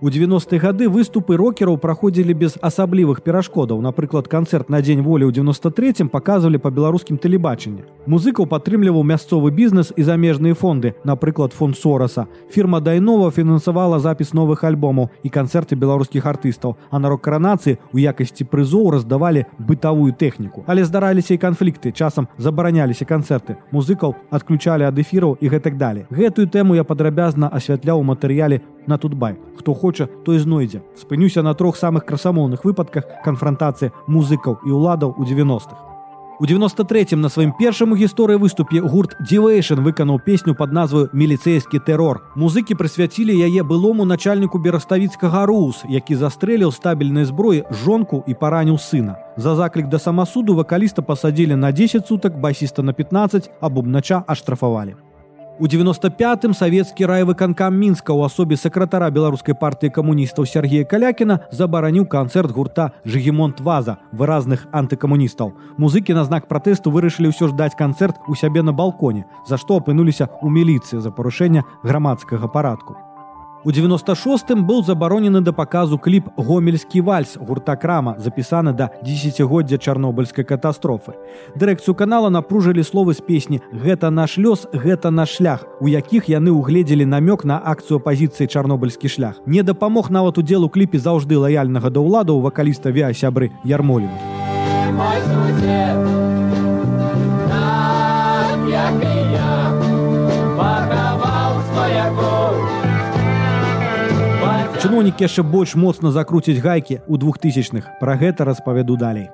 У 90-е гады выступы рокераў праходзілі без асаблівых перашкодаў. Напрыклад, канцэрт на дзень волі ў 93 паказвалі па беларускім тэлебачанні. Музыкаў падтрымліваў мясцовы бізнес і замежныя фонды, напрыклад, фонд Сораса. Фірма Дайнова фінансавала запіс новых альбомаў і канцэрты беларускіх артыстаў, а на рок-каранацыі у якасці прызоў раздавалі бытавую тэхніку. Але здараліся і канфлікты, часам забараняліся канцэрты. Музыкаў адключалі ад эфіраў і гэтак далі. Гэтую тэму я падрабязна асвятляў у матэрыяле на тутбай. Хто хоча, той знойдзе. Спынюся на трох самых красамоўных выпадках канфрантацыі музыкаў і ўладаў у 90-х. У 93 на сваім першым у гісторыі выступе гурт Дівейшн выканаў песню пад назваю міліцэйскі тэрор. Музыкі прысвяцілі яе былому начальніку бераставіцкага Рус, які застрэліў стабільнай зброі жонку і параніў сына. За заклік да самасуду вакаліста пасадзілі на 10 сутак басіста на 15, а бубнача аштрафавалі. У 95-м савецкі райвыканкам мінска ў асобе сакратара беларускай партыі камуністаў Сергея калякіна забараніў канцэрт гурта жыгемонт ваза выразных антыкамуністаў музыкі на знак пратэсту вырашылі ўсё ж даць канцэрт у сябе на балконе за што апынуліся ў міліцыі за парушэння грамадскага парадку У 96-м быў забаронены да паказу кліп гомельскі вальс гурта крама запісаны да десятгоддзя чарнобыльскай катастрофы. Дырэкцыю канала напружылі словы з песні гэта наш лёс гэта наш шлях у якіх яны ўгледзелі намёк на акцыю пазіцыі чарнобыльскі шлях не дапамог нават удзел у кліпе заўжды лаяльнага да ўладаў вакаліста вясябры ярмолін Чыноўнікі яшчэ больш моцна закруціць гайкі ў двухтысячных. Пра гэта распавяду далей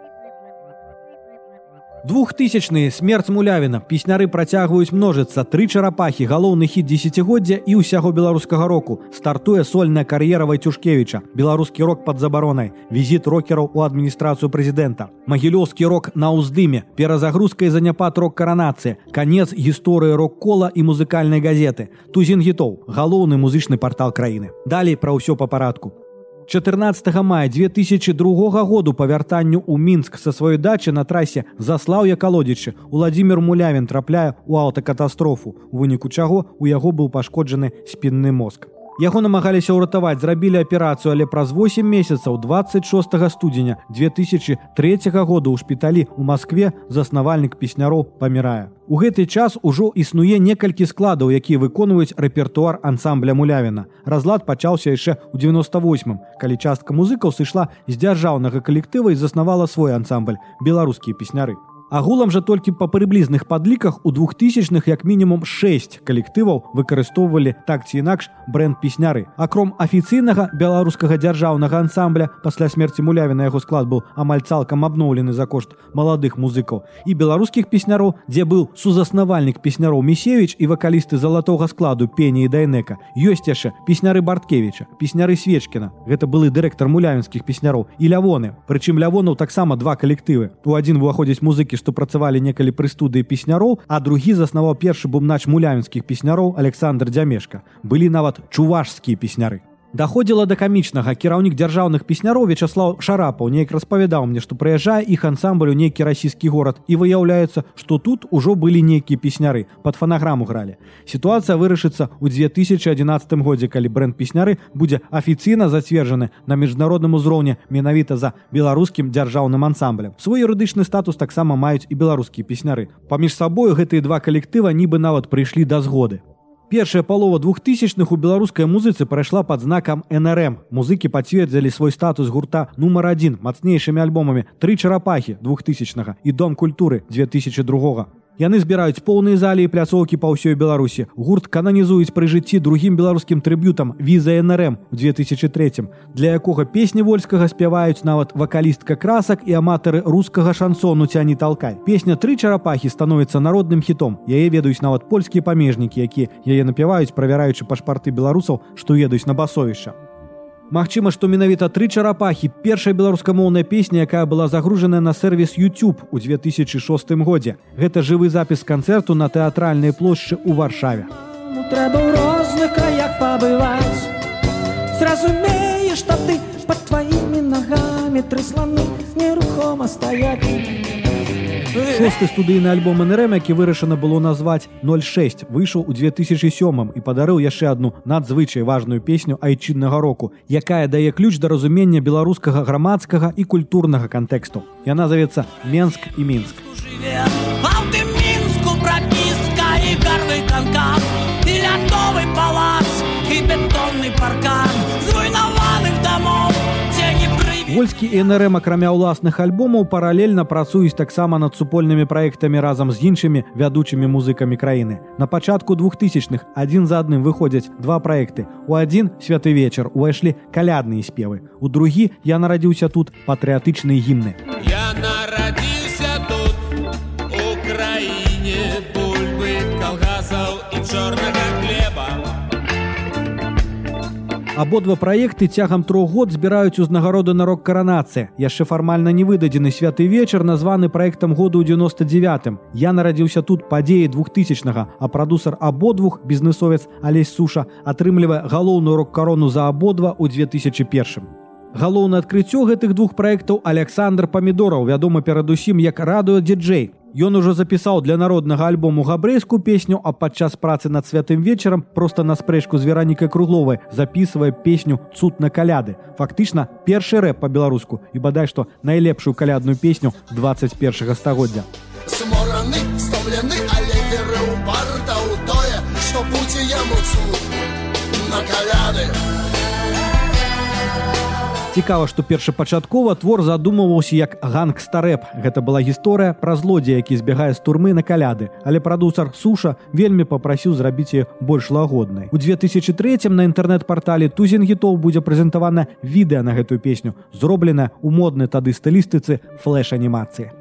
двухтысячные смерць мулявіна песняры працягваюць множыцца. Тры чарапахі галоўны хід десятгоддзя і ўсяго беларускага року. Стартуе сольная кар'ера вайцюшкевіча беларускі рок под забаронай візіт рокераў у адміністрацыю прэзідэнта. Магілёўскі рок на ўздыме перазагрузкай заняпад рок каранацыі канец гісторыі рок-кола і музыкальнай газеты тузін гітоў галоўны музычны партал краіны. Далей пра ўсё па парадку 14 мая 2002 году па вяртанню ў мінск са сваёй дачы на трасе заслаўя калодзічы владимир мулявін трапляе ў аўтакатастрофу у выніку чаго у яго быў пашкоджаны спінны мозг Яго намагаліся ўратаваць, зрабілі аперацыю, але праз 8 месяцаў 26 студзеня 2003 года ў шпіталі ў Маскве заснавальнік песняроў памірае. У гэты час ужо існуе некалькі складаў, якія выконваюць рэпертуар ансамбля мулявіна. Разлад пачаўся яшчэ ў 98, калі частка музыкаў сышла з дзяржаўнага калектыва і заснавала свой ансамбль беларускія песняры. Агулам жа толькі па прыблізных падліках у двухтысячных як мінімум 6 калектываў выкарыстоўвалі так ці інакш бренд песняры. Акром афіцыйнага беларускага дзяржаўнага ансамбля пасля смерці муляві на яго склад быў амаль цалкам абноўлены за кошт маладых музыкаў і беларускіх песняроў, дзе быў сузаснавальнік песняроў Місевіч і вакалісты залатога складу пені і дайнека. Ёсць яшчэ песняры Барткевіча, песняры Свечкіна. Гэта былы дырэктар мулявінскіх песняроў і лявоны. Прычым лявонаў таксама два калектывы. У адзін уваходзіць музыкі музыкі што працавалі некалі пры студыі песняроў а другі заснаваў першы бумнач мулявінскіх песняроў александр дзямешка. Былі нават чувашскія песняры Даходзіла да камічнага кіраўнік дзяржаўных песняроў Вячаслав Шарапаў неяк распавядаў мне, што прыязджае іх ансамбль у нейкі расійскі горад і выяўляецца, што тут ужо былі нейкія песняры пад фанаграму гралі. Сітуацыя вырашыцца ў 2011 годзе, калі бренд песняры будзе афіцыйна зацверджаны на міжнародным узроўні менавіта за беларускім дзяржаўным ансамблем. Свой юрыдычны статус таксама маюць і беларускія песняры. Паміж сабою гэтыя два калектыва нібы нават прыйшлі да згоды. Першая палова двухтысячных у беларускай музыцы прайшла под знакам нрм музыкі пацвердзілі свой статус гурта нумар один мацнейшымі альбомамі тры чарапахі двухтысячнага і дом культуры 2002 Яны збіраюць поўныя залі і пляцоўкі па ўсёй Беларусі. Гурт кананізуюць пры жыцці другім беларускім трыбютам віза НРМ у 2003, для якога песні вольскага спяваюць нават вакалістка красак і аматары рускага шансону цяні талкай. Песня тры чарапахі становіцца народным хітом. Яе ведаюць нават польскія памежнікі, якія яе напяваюць, правяраючы пашпарты беларусаў, што едуць на басовішча. Магчыма, што менавіта тры чарапахі першая беларускамоўная песня, якая была загружаная на сервіс YouTube у 2006 годзе. Гэта жывы запіс канцэрту на тэатральнай плошчы ў варшаве. Трэба ў розных краях пабываць. Зразумееш, што ты под тваімі нагамі тры сланы нерухома стаяць. Шосты студыйны альбом НРМ, які вырашана было назваць 06 выйшаў у 2007 і падарыў яшчэ адну надзвычай важную песню айчыннага року, якая дае ключ да разумення беларускага грамадскага і культурнага кантэксту. Яна завецца Менск і мінск. мінску прапіска і гарвы канкан і лятовы палац і бетонны паркан Вольскі НРМ акрамя ўласных альбомаў паралельна працуюць таксама над супольнымі праектамі разам з іншымі вядучымі музыкамі краіны. На пачатку двухтысячных адзін за адным выходзяць два праекты. У адзін святы вечар увайшлі калядныя спевы. У другі я нарадзіўся тут патрыятычныя гімны. Я нарадзіўся Абодва праекты цягам трох год збіраюць узнагароды на рок каранацыя. Яшчэ фармальна не выдадзены святы вечар названы праектам году ў 99. Я нарадзіўся тут падзеі двухтысячнага, а прадусар абодвух бізнесовец Алесь Суша атрымлівае галоўную рок-карону за абодва ў 2001. Галоўнае адкрыццё гэтых двух праектаў Александр Памідораў вядома перадусім як радыо дзеджэй. Ён ужо запісаў для народнага альбому габрэйскую песню, а падчас працы над святым вечарам проста на спрэчку з веранікай кругловай записывае песню цуд на каляды. Фактычна першы рэп па-беларуску і бадай што найлепшую калядную песню 21 стагоддзя. Смораны стомлены але веры ў барта ў тое, што будзе яму цуд на каляды. Цікава, што першапачаткова твор задумываўся як ганг старэп. Гэта была гісторыя пра злодзея, які збягае з турмы на каляды, але прадусар суша вельмі папрасіў зрабіць больш лагоднай. У 2003 на інтэрнэт-партале тузін гітоў будзе прэзентавана відэа на гэтую песню, зроблена ў моднай тады стылістыцы флеш-анімацыі.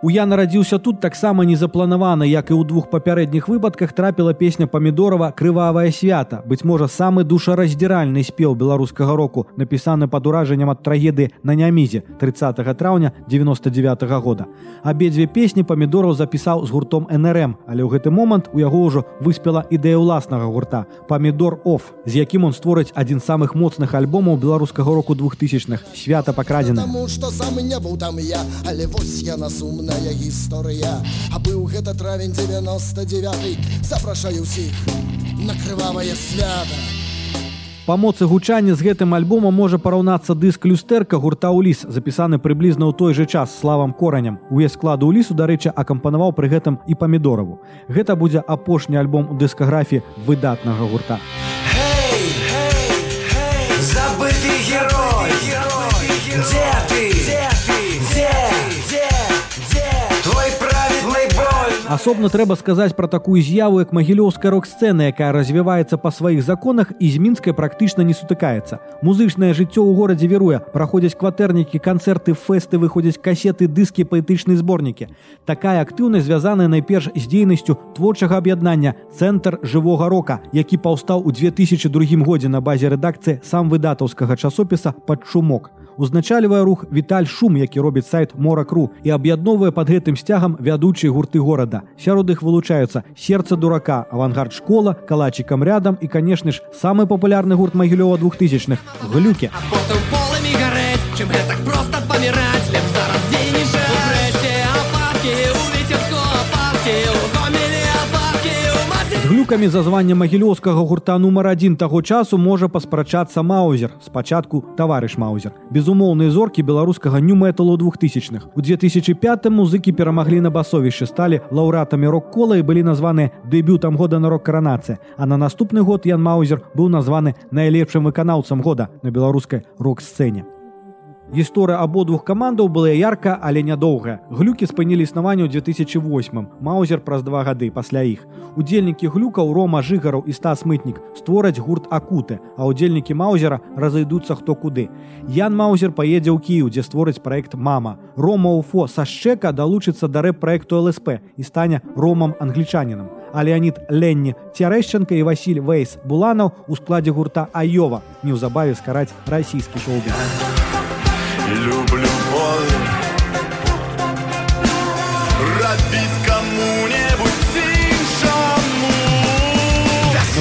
У я нарадзіўся тут таксама незапланавана, як і ў двух папярэдніх выпадках трапіла песня памідорова крывавае свята. Быць можа, самы душараздзіральны спеў беларускага року, напісаны пад уражаннем ад трагеды на нямізе 30 траўня 99 -го года. Абедзве песні памідораў запісаў з гуртом НРМ, але ў гэты момант у яго ўжо выспела ідэя ўласнага гурта памідор оф, з якім он створыць адзін з самых моцных альбомаў беларускага року двухтысячных свята пакрадзена. што сам не быў там я, але вось я на сумна сумная гісторыя А быў гэта травень 99 запрашаю ўсіх на крывавае свята Па моцы гучання з гэтым альбомам можа параўнацца дыск люстэрка гурта ўліс запісаны прыблізна ў той жа час славам кораням увесь складу ўлісу дарэчы акампанаваў пры гэтым і памідораву гэта будзе апошні альбом у дыскаграфіі выдатнага гурта. Hey, hey, hey, забыты герой, герой, герой. Дзе ты? Асобна трэба сказаць пра такую з'яву як магілёўская рок-сцэна якая развіваецца па сваіх законах і з мінскай практычна не сутыкаецца. Музычнае жыццё ў горадзе веруе праходзяць кватэрнікі канцэрты фэсты выходзяць касеты дыскі паэтычныя зборнікі. Такая актыўнасць звязаная найперш з дзейнасцю творчага аб'яднання цэнтр жывога рока які паўстаў у 2002 годзе на базе рэдакцыі сам выдатаўскага часопіса пад шумок узначальвае рух віталь шум які робіць сайт моракру і аб'ядноўвае под гэтым сцягам вядучыя гурты горада сярод іх вылучаюцца сердце дурака авангард школа калачикам рядам і канешне ж самы папулярны гурт магілёва двухтысячных глюкі полымі гарэць чым так просто паміраць. Зараз дзейніча глюкамі за звання магілёўскага гурта нумар адзін таго часу можа паспрачацца маузер спачатку таварыш маузер безумоўныя зоркі беларускага нюмэталу двухтысячных. У 2005 музыкі перамаглі на басовішчы сталі лаўратамі рок-кола і былі названы дэбютам года на рок-каранацыя а на наступны год ян маузер быў названы найлепшым выканаўцам года на беларускай рок-сцэне Гісторыя абодвух камандаў была ярка, але нядоўгая. Глюкі спынілі існаванне ў 2008. Маузер праз два гады пасля іх. Удзельнікі глюкаў Рома жыгараў і стас мытнік створаць гурт акуты, а ўдзельнікі Маузера разыйдуцца хто куды. Ян Маузер паедзе ў Кіў, дзе створыць праект мама. Рома Уфо са шчека далучыцца да рэп-праекту ЛСП і стане ромам англічанінам. А Леонид Ленні Цярэшчанка і Васіль Вейс Буланаў у складзе гурта Айова неўзабаве скараць расійскі шоўбі. Люблю бой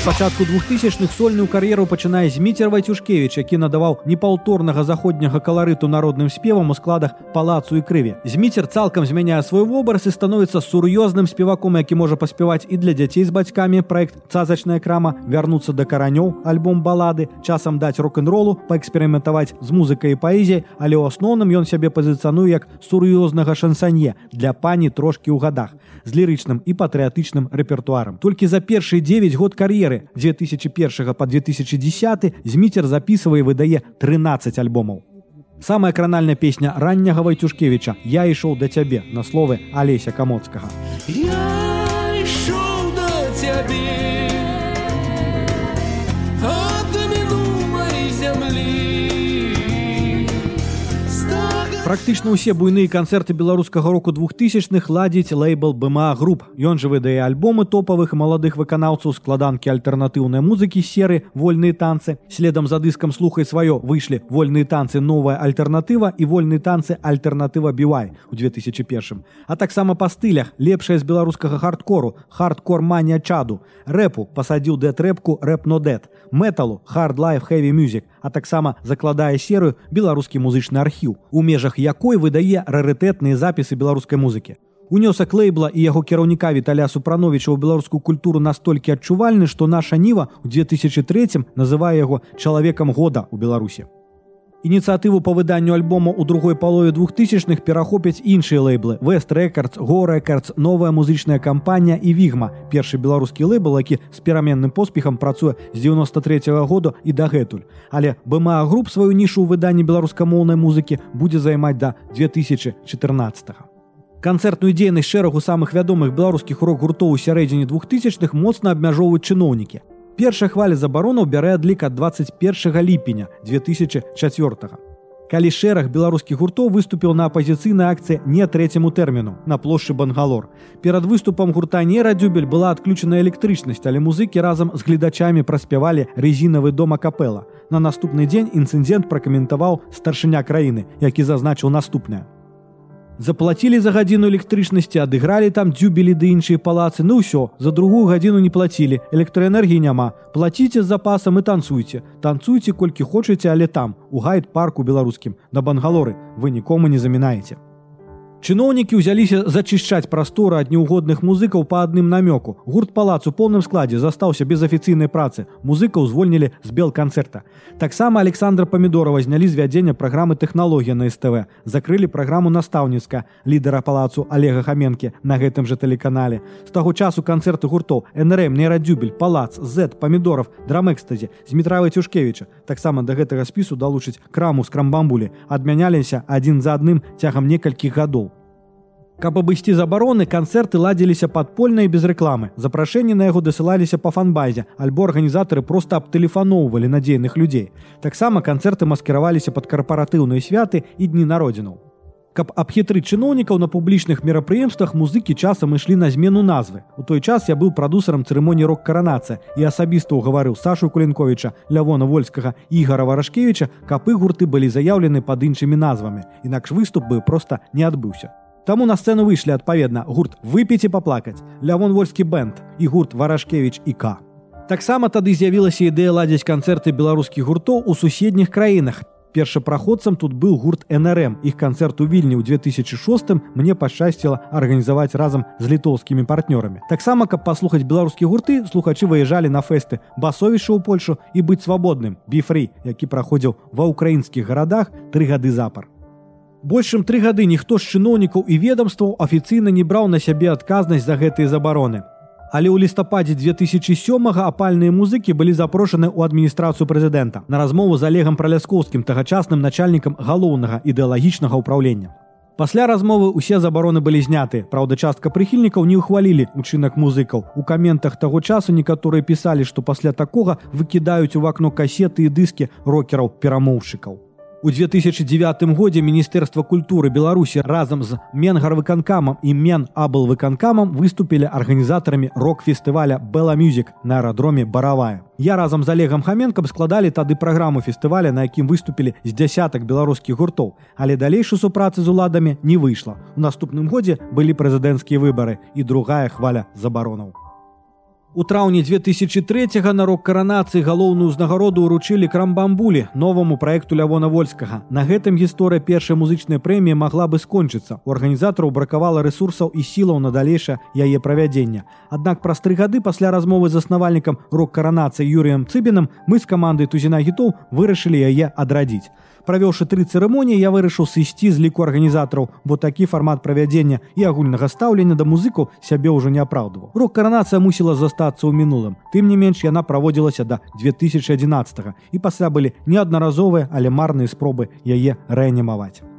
пачатку двухтысячных сольную кар'еру пачынае зміцер Вайцюшкевіч, які надаваў непаўторнага заходняга каларыту народным спевам у складах палацу і крыві. Зміцер цалкам змяняе свой вобраз і становіцца сур'ёзным спеваком, які можа паспяваць і для дзяцей з бацькамі праект цазачная крама вярнуцца да каранёў альбом балады, часам даць рок-н-ролу, паэксперыментаваць з музыкай і паэзіяй, але ў асноўным ён сябе пазіцыянуе як сур'ёзнага шансанье для пані трошкі ў гадах з лірычным і патрыятычным рэпертуарам. Толькі за першыя 9 год кар'еры 2001 по 2010 зміцер записывае выдае 13 альбомаў. Самая кранальная песня ранняга Вайцюшкевіча я ішоў да цябе на словы Алеся камоцкага. Я ішоў да цябе Практычна ўсе буйныя канцэрты беларускага року двухтысячных ладзіць лейбл БМА груп. Ён жа выдае альбомы топавых маладых выканаўцаў складанкі альтэрнатыўнай музыкі серы вольныя танцы. Следам за дыскам слухай сваё выйшлі вольныя танцы новая альтэрнатыва і вольныя танцы альтэрнатыва Бівай у 2001. А таксама па стылях лепшая з беларускага хардкору, хардкор манія чаду, рэпу пасадзіў дэт-рэпку рэп нодэт, металу, hard life heavy music, а таксама закладае серыю беларускі музычны архіў, у межах якой выдае рарытэтныя запісы беларускай музыкі. Унёсак лейбла і яго кіраўніка Віталя Супрановича ў беларускую культуру настолькі адчувальны, што наша ніва ў 2003 называе яго чалавекам года ў Беларусі. Ініцыятыву па выданню альбома ў другой палове двухтысячных перахопяць іншыя лейблы West Records, Go Records, новая музычная кампанія і Вігма, першы беларускі лейбл, які з пераменным поспехам працуе з 93 -го году і дагэтуль. Але БМА груп сваю нішу ў выданні беларускамоўнай музыкі будзе займаць да 2014. -го. Канцэртную дзейнасць шэрагу самых вядомых беларускіх рок-гуртоў у сярэдзіне двухтысячных моцна абмяжоўваюць чыноўнікі. Першая хваля забаронаў бярэ адлік ад 21 ліпеня 2004. -го. Калі шэраг беларускіх гуртоў выступіў на апазіцыйнай акцыі не трэцяму тэрміну на плошчы Бангалор. Перад выступам гурта нерадзюбель была адключана электрычнасць, але музыкі разам з гледачамі праспявалі рэзінавы дома капэла. На наступны дзень інцыдэнт пракаментаваў старшыня краіны, які зазначыў наступнае. Заплацілі за гадзіну электрычнасці, адыгралі там дзюбілі ды іншыя палацы, ну ўсё, за другую гадзіну не плацілі, электраэнергіі няма. Плаціце з запасам і танцуйце. Танцуйце колькі хочаце, але там, у гайд парку беларускім, на бангалоры, вы нікому не замінаеце. Чыноўнікі ўзяліся зачышчаць прасторы ад неўгодных музыкаў па адным намёку. Гурт палац у поўным складзе застаўся без афіцыйнай працы. Музыкаў звольнілі з бел канцэрта. Таксама Александр Памідорова знялі з вядзення праграмы тэхналогія на СТВ. Закрылі праграму настаўніцка лідара палацу Олега Хаменкі на гэтым жа тэлеканале. З таго часу канцэрты гуртоў НРМ, Нерадзюбель, палац, Z, памідоров, драмэкстазе, Змітравы Цюшкевіча. Таксама да гэтага спісу далучыць краму з крамбамбулі. Адмяняліся адзін за адным цягам некалькіх гадоў. Каб абысці забароны канцэрты ладзіліся падпольна і без рэкламы. Запрашэнні на яго дасылаліся па фанбазе, альбо арганізатары проста абтэлефаноўвалі надзейных людзей. Таксама канцэрты маскіраваліся пад карпаратыўныя святы і дні народзінаў. Каб абхітрыць чыноўнікаў на публічных мерапрыемствах музыкі часам ішлі на змену назвы. У той час я быў прадусарам цырымоніі рок-каранацыя і асабіста ўгаварыў Сашу Кулінковіча, Лявона Вольскага і Ігара Варашкевіча, каб і гурты былі заяўлены пад іншымі назвамі. Інакш выступ бы проста не адбыўся. Таму на сцэну выйшлі адпаведна гурт выпіць і паплакаць, Лявон вольскі бэнд і гурт Варашкевіч і К. Таксама тады з'явілася ідэя ладзіць канцэрты беларускіх гуртоў у суседніх краінах. Першапраходцам тут быў гурт НРМ. Іх канцэрт у вільні ў 2006 мне пашчасціла арганізаваць разам з літоўскімі партнёрамі. Таксама, каб паслухаць беларускія гурты, слухачы выязджалі на фэсты басовішча ў Польшу і быць свабодным, біфры, які праходзіў ва ўкраінскіх гарадах тры гады запар. Больш чым тры гады ніхто з чыноўнікаў і ведомстваў афіцыйна не браў на сябе адказнасць за гэтыя забароны. Але ў лістападзе 2007 апальныя музыкі былі запрошаны ў адміністрацыю прэзідэнта на размову з алегам праляскоўскім тагачасным начальнікам галоўнага ідэалагічнага ўправлення. Пасля размовы ўсе забароны былі зняты. Праўда, частка прыхільнікаў не ўхвалілі учынак музыкаў. У каментах таго часу некаторыя пісалі, што пасля такога выкідаюць у вакно касеты і дыскі рокераў перамоўшчыкаў. У 2009 годзе міністэрства культуры беларусі разам з менгарвыканкамам і мен абл выканкамам выступілі арганізатарамі рок-фестываля беламюзік на аэрадроме баравая я разам з олегам хаменкам складалі тады праграму фестываля на якім выступілі з дзясятак беларускіх гуртоў. Але далейшы супрацы з уладамі не выйшла. У наступным годзе былі прэзідэнцкія выбары і другая хваля забаронаў У траўні 2003 на рок каранацыі галоўную ўзнагароду ўручылі крамбамбулі новаму праекту лявона вольскага. На гэтым гісторыя першай музычнай прэміі магла бы скончыцца. У арганізатараў бракавала рэсурсаў і сілаў на далейша яе правядзення. Аднак праз тры гады пасля размовы з заснавальнікам рок-каранацыі Юрыем Цыбінам мы з камандай тузіна гітоў вырашылі яе адрадзіць правёўшы тры цырымоніі я вырашыў сысці з ліку арганізатараў. Бо такі фармат правядзення і агульнага стаўлення да музыкаў сябе ўжо не апраўдваў. Рок каранацыя мусіла застацца ў мінулым. Тым не менш яна праводзілася да 2011 і пасля былі неаднаразовыя але марныя спробы яе рэанімаваць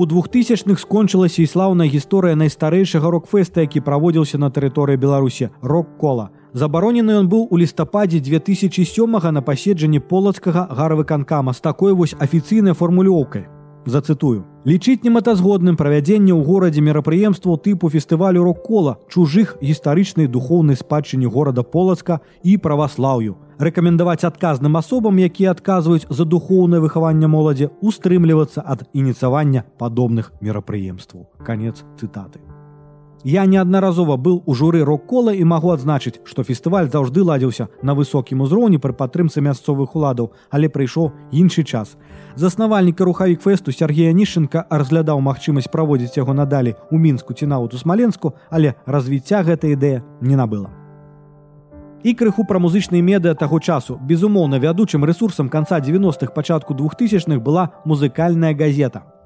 У двухтысячных скончылася і слаўная гісторыя найстарэйшага рок-фэста, які праводзіўся на тэрыторыі Беларусі рок-кола. Забаронены ён быў у лістападзе 2007 на паседжанні полацкага гаравыканкама з такой вось афіцыйнай фармулёўкай. Зацытую. Лічыць нематазгодным правядзенне ў горадзе мерапрыемстваў тыпу фестывалю рок-кола, чужых гістарычнай духоўнай спадчыне горада полацка і праваслаўю. Рэкамендаваць адказным асобам, якія адказваюць за духоўнае выхаванне моладзі, устрымлівацца ад ініцавання падобных мерапрыемстваў. Канец цытаты. Я неаднаразова быў у журы рок-кола і магу адзначыць, што фестываль заўжды ладзіўся на высокім узроўні пры падтрымцы мясцовых уладаў, але прыйшоў іншы час. Заснавальніка рухавік фэсту Сергея Нішынка разглядаў магчымасць праводзіць яго надалі ў мінску ці нават у смаленску, але развіцця гэта ідэя не набыла. І крыху пра музычныя медыа таго часу. Безумоўна, вядучым рэсурсам канца 90-х пачатку двухтысячных была музыкальная газета.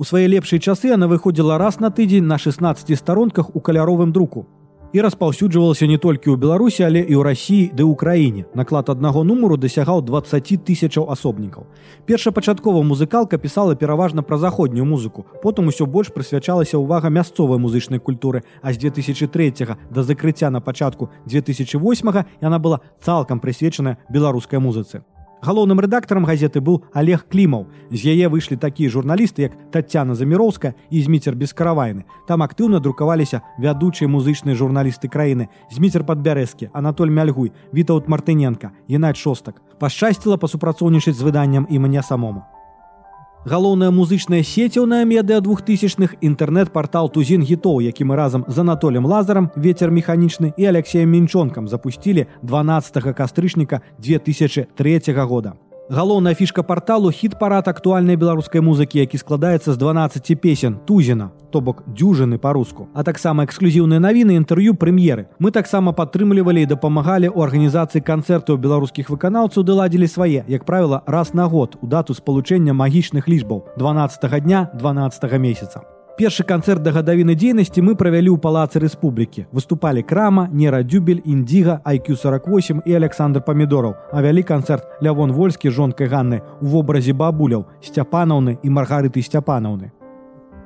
У свае лепшыя часы она выходзіла раз на тыдзень на 16 старонках у каляровым друку і распаўсюджвалася не толькі ў Беларусі, але і ў рассіі ды ўкраіне. Наклад аднаго нумару дасягаў 20 тысячаў асобнікаў. Першапачаткова музыкалка пісала пераважна пра заходнюю музыку. Потым усё больш прысвячалася ўвага мясцовай музычнай культуры, а з 2003 да закрыцця на пачатку 2008 яна была цалкам прысвечаная беларускай музыцы. Галоўным рэдактарам газеты быў Олег Клімаў. З яе выйшлі такія журналісты, як Тацяна Заміроўска і зміцер бескаравайны. Там актыўна друкаваліся вядучыя музычныя журналісты краіны, зміцер падбярэзкі, Анатоль Мяльгуй, Вітаут Мартыненко, Янайт шостак. Пашчасціла пасупрацоўнічаць з выданнем і мне самому. Галоўная музычная сеціўная медыа двухтысячных інтэрнэт-партал тузін гітоў, які мы разам з анатолем лазарам ветер механічны і алексеем мінчонкам запусцілі 12 кастрычніка 2003 года. Галоўная фішка порталу хіт-парад актуальнай беларускай музыкі, які складаецца з 12 песен тузіна, то бок дзюжыны па-руску, а таксама эксклюзіўныя навіны інтэрв'ю прэм'еры. Мы таксама падтрымлівалі і дапамагалі ў арганізацыі канцэртаў беларускіх выканаўцаў ды ладзілі свае, як правіла, раз на год у дату спалучэння магічных лічбаў 12 дня 12 месяца першы канцэрт да гадавіны дзейнасці мы правялі ў палацы рэспублікі выступалі крама нера дюбель індзіга айQ 48 і александр памідораў а вялі канцэрт лявон вольскі жонкай ганны у вобразе бабуляў сцяпанаўны і маргарыты сцяпанаўны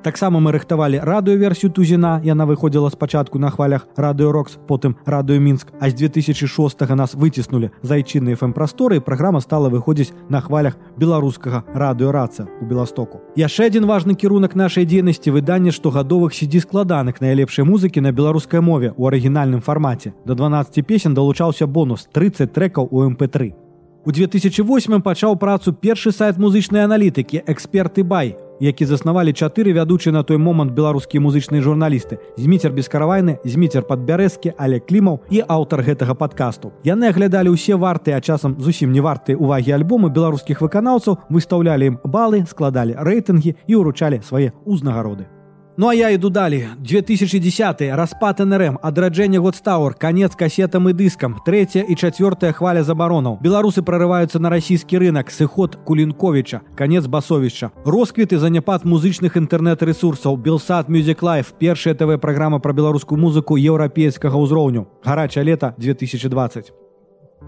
таксама мы рыхтавалі радыёверсію тузіна. Яна выходзіла спачатку на хвалях радыёрокс потым радыё мінск а з 2006 нас выціснули з айчыннай фм прасторы праграма стала выходзіць на хвалях беларускага радыёраца у беластоку. Яшчэ адзін важны кірунак нашай дзейнасці выданне штогадовых сидзі складаных найлепшай музыкі на беларускай мове у арыгінальным фармаце. До 12 песен далучаўся бонус 30 трекаў у мп3 У 2008 пачаў працу першы сайт музычнай аналітыкі эксперты бай які заснавалі чатыры вядучыя на той момант беларускія музычныя журналісты. Зміцер бескаравайны зміцер падбярэзкі але клімаў і аўтар гэтага падкасту. Яны аглядалі ўсе варты а часам зусім не варты увагі альбомы беларускіх выканаўцаў выстаўлялі ім балы складалі рэйтынгі і ўручалі свае ўзнагароды Ну а я іду далі 2010 распад нрм. Адраджэнне годстаур конец кассетам і дыскам третья і чацвёртая хваля забаронаў беларусы прорываюцца на расійскі рынок. Сыход кулінковича конец басовішча росквіт і заняпад музычных інтэрнэт-ресурсаў белсад music life. Першая тв праграма пра беларускую музыку еўрапейскага ўзроўню гарачае лета 2020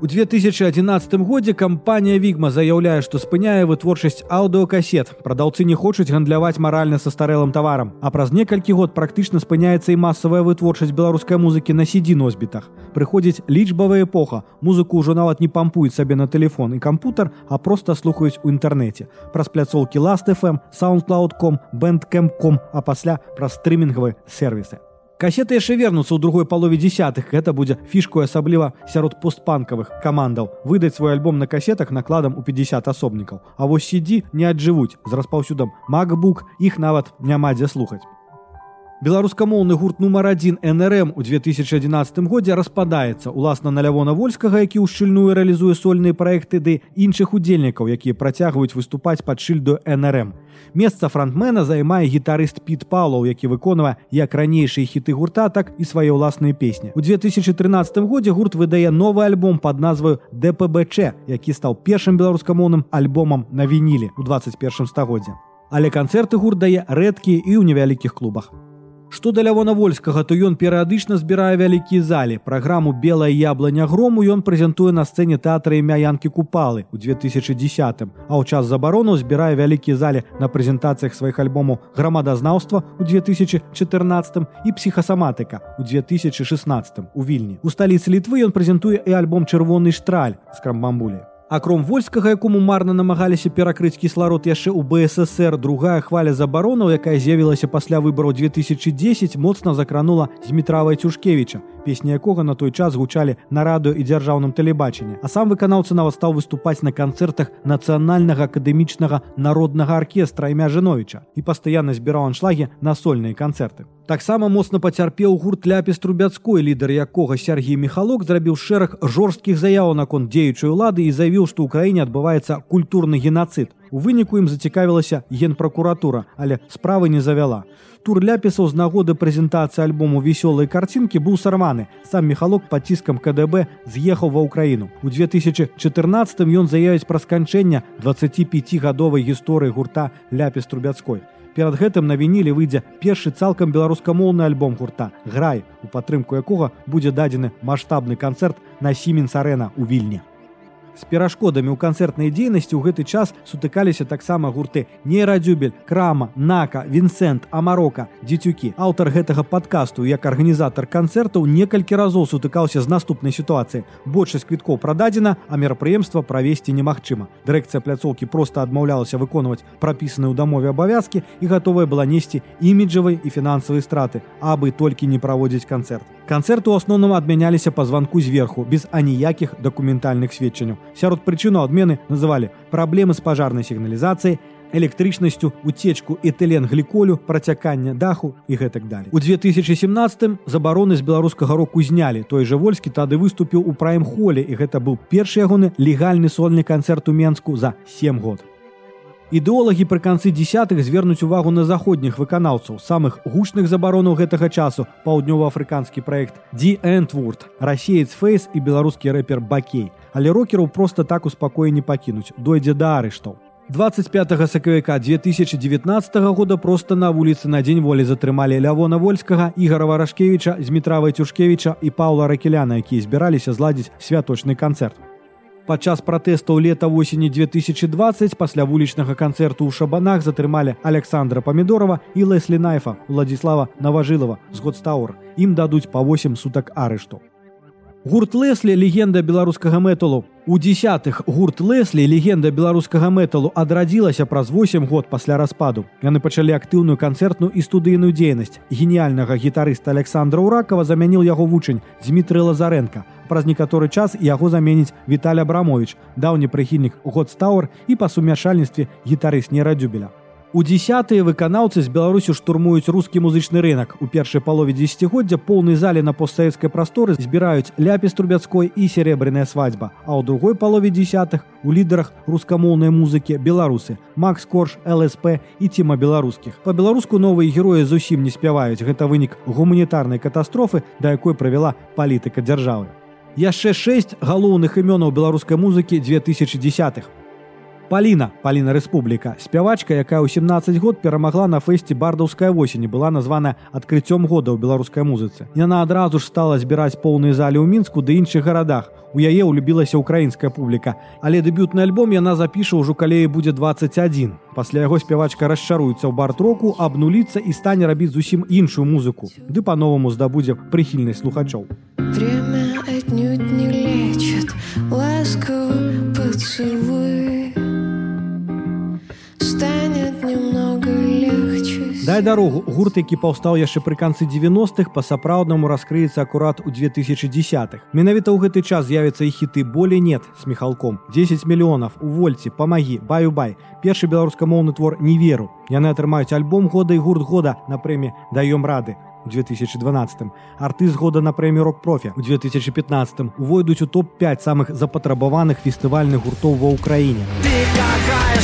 У 2011 годзе кампанія Вігма заяўляе, што спыняе вытворчасць аўдыокасет. Прадаўцы не хочуць гандляваць маральна са старэлым таварам. А праз некалькі год практычна спыняецца і масавая вытворчасць беларускай музыкі на сідзі носьбітах. Прыходзіць лічбавая эпоха. Музыку ўжо нават не пампуюць сабе на тэлефон і кампутар, а проста слухаюць у інтэрнэце. Праз пляцоўкі Last.fm, SoundCloud.com, Bandcamp.com, а пасля праз стрымінгавыя сервісы. Касеты яшчэ вернуцца ў другой палове десятых. Гэта будзе фішку асабліва сярод постпанкавых камандаў выдаць свой альбом на касетах накладам у 50 асобнікаў А вось сидзі не аджывуць з распаўсюдам макбук іх нават няма дзе слухаць Беларускамоўны гурт нумар адзін нрм у 2011 годзе распадаецца уласна на лявона вольскага які ўшчыльную рэалізуе сольныя праекты ды іншых удзельнікаў якія працягваюць выступаць пад шыльду нрм Месца фронтмена займае гітарыст Піт Палаў, які выконвае як ранейшыя хіты гурта, так і свае ўласныя песні. У 2013 годзе гурт выдае новы альбом пад назваю ДПБЧ, які стаў першым беларускамоўным альбомам на вінілі ў 21 стагоддзе. Але канцэрты гурт дае рэдкія і ў невялікіх клубах. Што да лявона вольскага, то ён перыядычна збірае вялікія залі. Праграму белая ябланя грому ён прэзентуе на сцэне тэатра імя янкі купалы ў 2010, а ў час забарону збірае вялікія залі на прэзентацыях сваіх альбомаў грамадазнаўства ў 2014 і псіхасаматыка ў 2016 у вільні. У сталіцы літвы ён прэзентуе і альбом чырвоны штраль з крамбамбулі. Акром вольскага, якому марна намагаліся перакрыць кісларод яшчэ ў БССР другая хваля забаронаў, якая з'явілася пасля выбараў 2010 моцна закранула Змітравай Цюшкевіча, песні якога на той час гучалі на радыё і дзяржаўным тэлебачанні. А сам выканаўца нават стаў выступаць на канцэртах нацыянальнага акадэмічнага народнага аркестра імя Жновіча і пастаянна збіраў аншлагі на сольныя канцэрты. Таксама моцна пацярпеў гурт ляпіс трубяцкой лідар якога Сергій Михалок зрабіў шэраг жорсткіх заяў наконт дзеючай улады і заявіў, што ў краіне адбываецца культурны генацыд. У выніку ім зацікавілася генпракуратура, але справы не завяла. Тур ляпісаў з нагоды прэзентацыі альбому весёлай карцінкі быў сарваны. Сам мехалок пад ціскам КДБ з'ехаў ва ўкраіну. У 2014 ён заявіць пра сканчэння 25гадовай гісторыі гурта ляпіс трубяцкой перад гэтым на вінілі выйдзе першы цалкам беларускамоўны альбом гурта грай у падтрымку якога будзе дадзены маштабны канцэрт на сіменс арена ў вільні З перашкодамі ў канцэртнай дзейнасці ў гэты час сутыкаліся таксама гурты нейрадзюбель, крама, нака, вінсент, амарока, дзецюкі. Аўтар гэтага падкасту як арганізатар канцэртаў некалькі разоў сутыкаўся з наступнай сітуацыі. Большасць квіткоў прададзена, а мерапрыемства правесці немагчыма. Дырэкцыя пляцоўкі проста адмаўлялася выконваць прапісаныя ў дамове абавязкі і гатовая была несці іміджавай і фінансавай страты, абы толькі не праводзіць канцэрт. Канцэрты ў асноўным адмяняліся па званку зверху без аніякіх дакументальных сведчанняў. Сярод прычыну адмены называлі праблемы з пажарнай сігналізацыяй, электрычнасцю, уцечку этылен гліколю, працякання даху і гэтак далей. У 2017 забароны з беларускага року знялі. Той жа вольскі тады выступіў у прайм-холе і гэта быў першы ягоны легальны сольны канцэрт у Менску за 7 год. Ідэолагі пры канцы десятых звернуць увагу на заходніх выканаўцаў самых гучных забаронаў гэтага часу паўднёва-афрыканскі праект Ди Энтвурд, расеец фейс і беларускі рэпер Бакей, але рокераў проста так у спакоі не пакінуць, дойдзе да арыштаў. 25 сакавіка 2019 года проста на вуліцы на дзень волі затрымалі лявона вольскага ігора варашкевіча з мітравай цюшкевіча і паўла ракеляна якія збіраліся зладзіць святочны канцэрт Падчас пратэстаў лета восені 2020 пасля вулічнага канцэрту ў шабанах затрымалі Александра Памідорова і Леслі Найфа, Владзіслава Наважылава з Годстаур. Ім дадуць па 8 сутак арышту. Гурт Леслі легенда беларускага мэталу. У десятых гурт Леслі легенда беларускага мэталу адрадзілася праз 8 год пасля распаду. Яны пачалі актыўную канцэртную і студыйную дзейнасць. Геніяльнага гітарыста Александра Уракова замяніў яго вучань Дмітрый Лазаренко. Праз некаторы час яго заменіць Віталь Абрамович, даўні прыхільнік Годстаур і па сумяшальніцтве гітарыст нерадзюбеля. У десятые выканаўцы з Беларусю штурмуюць рускі музычны рынок. У першай палове десятгоддзя поўнай зале на постсавецкай прасторы збіраюць ляпіс трубяцкой і серебряная свадьба. А ў другой палове десятых у лідарах рускамоўнай музыкі беларусы Макс Корж, ЛСП і ціма беларускіх. Па-беларуску новыя героі зусім не спяваюць. Гэта вынік гуманітарнай катастрофы, да якой правяла палітыка дзяржавы. Яшчэ шэсць галоўных імёнаў беларускай музыкі 2010-х. Паліна, Паліна Рэспубліка, спявачка, якая ў 17 год перамагла на фэсце бардаўская восень і была названа адкрыццём года ў беларускай музыцы. Яна адразу ж стала збіраць поўныя залі ў мінску ды іншых гарадах. У яе ўлюбілася ўкраінская публіка, але дэбютны альбом яна запіша ўжо калеі будзе 21. Пасля яго спявачка расчаруецца ў барт-року, абнуліцца і стане рабіць зусім іншую музыку. Ды па-новаму здабудзе прыхільнасць слухачоў. Время отнюдь не лечит, ласково поцелуй легче Дай дарогу гурт, які паўстаў яшчэ пры канцы 90-х па-сапраўднаму раскрыецца акурат у 2010-х. Менавіта ў гэты час з'явяцца і хіты болей нет с міхалком. 10 мільёнаў у вольці памагі баю-бай першы беларускамоўны твор не веру яны атрымаюць альбом года і гурт года на прэмі даём рады 2012 артыст года на прэмію рок-профі у 2015 увойдуць у топ-5 самых запатрабаваных фестывальных гуртоў ва ўкраіне Ты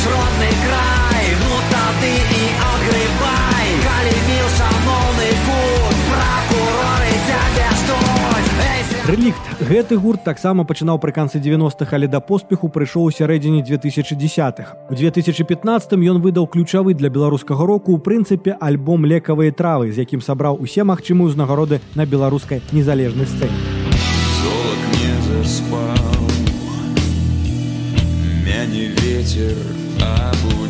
родный край, Рэлікт гэты гурт таксама пачынаў пры канцы 90-х, але да поспеху прыйшоў у сярэдзіне 2010-х. У 2015 ён выдаў ключавы для беларускага року ў прынцыпе альбом лекавыя травы, з якім сабраў усе магчымыя ўзнагароды на беларускай незалежнай сцэне. Не заспал Мяне ветер Морак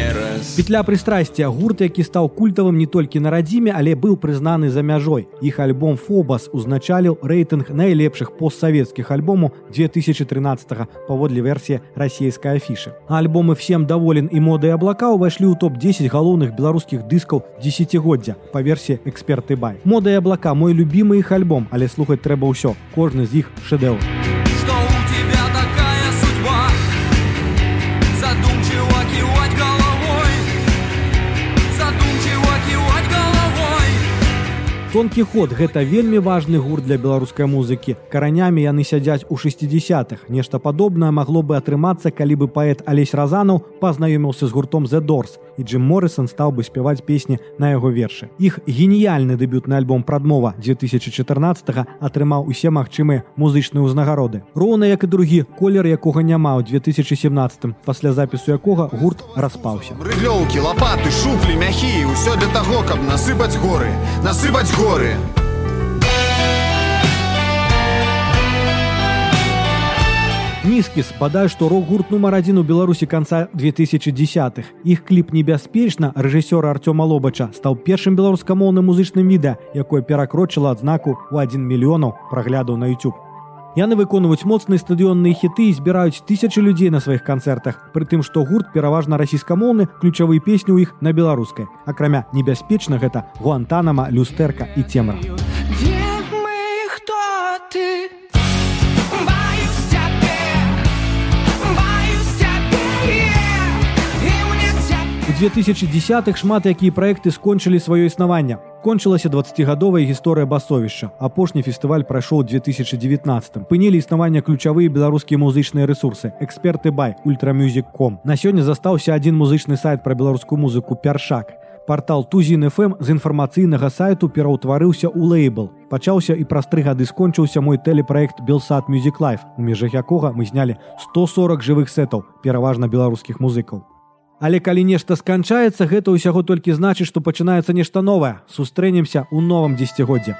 не раз Петля прыстрасця гурт, які стаў культавым не толькі на радзіме, але быў прызнаны за мяжой. Іх альбом Фобас узначаліў рэйтынг найлепшых постсавецкіх альбомаў 2013 паводле версіі расійскай афішы. Альбомы всем даволен і моды і аблака ўвайшлі ў топ-10 галоўных беларускіх дыскаў десятгоддзя па версіі эксперты бай. Мода і аблака мой любімы іх альбом, але слухаць трэба ўсё. Кожны з іх шэдэўр. Тонкі ход гэта вельмі важны гурт для беларускай музыкі. Каранямі яны сядзяць у 60-х. Нешта падобнае магло бы атрымацца, калі бы паэт Алесь Разанаў пазнаёміўся з гуртом The Doors і Джим Моррисон стаў бы спяваць песні на яго вершы. Іх геніяльны дэбютны альбом прадмова 2014 атрымаў усе магчымыя музычныя ўзнагароды. Роўна як і другі колер якога няма ў 2017 пасля запісу якога гурт распаўся. Рыглёўкі, лапаты, шуфлі, мяхі, усё для таго, каб насыпаць горы, насыпаць горы. Нізкіс бадай што рок-гурт нумар адзін у беларусі канца 2010-х іх кліп небяспечна рэжысёра артёма лобача стаў першым беларускамоўным музычным відэа якое перакрочыла адзнаку ў 1 мільёнаў праглядаў на YouTube яны выконваюць моцныя стадыённыя хіты і збіраюць тысячы людзей на сваіх канцэртах. Пры тым што гурт пераважна расійскамоўны ключавыя песні ў іх на беларускай. Акрамя небяспечна гэта гуантанама люстэрка і цемра Где мы, кто ты? У 2010-х шмат якія праекты скончылі сваё існаванне. Кончылася 20гадовая гісторыя басовішча. Апошні фестываль прайшоў у 2019. Пынілі існавання ключавыя беларускія музычныя рэсурсы. Эксперты бай ультрамюзік.com. На сёння застаўся адзін музычны сайт пра беларускую музыку пяршак. Партал Тузін FM з інфармацыйнага сайту пераўтварыўся ў лейбл. Пачаўся і праз тры гады скончыўся мой тэлепраект Белсад Music Life, у межах якога мы знялі 140 жывых сетаў, пераважна беларускіх музыкаў. Але калі нешта сканчаецца, гэта ўсяго толькі значыць, што пачынаецца нешта новае. Сустрэнемся ў новым дзесяцігоддзе.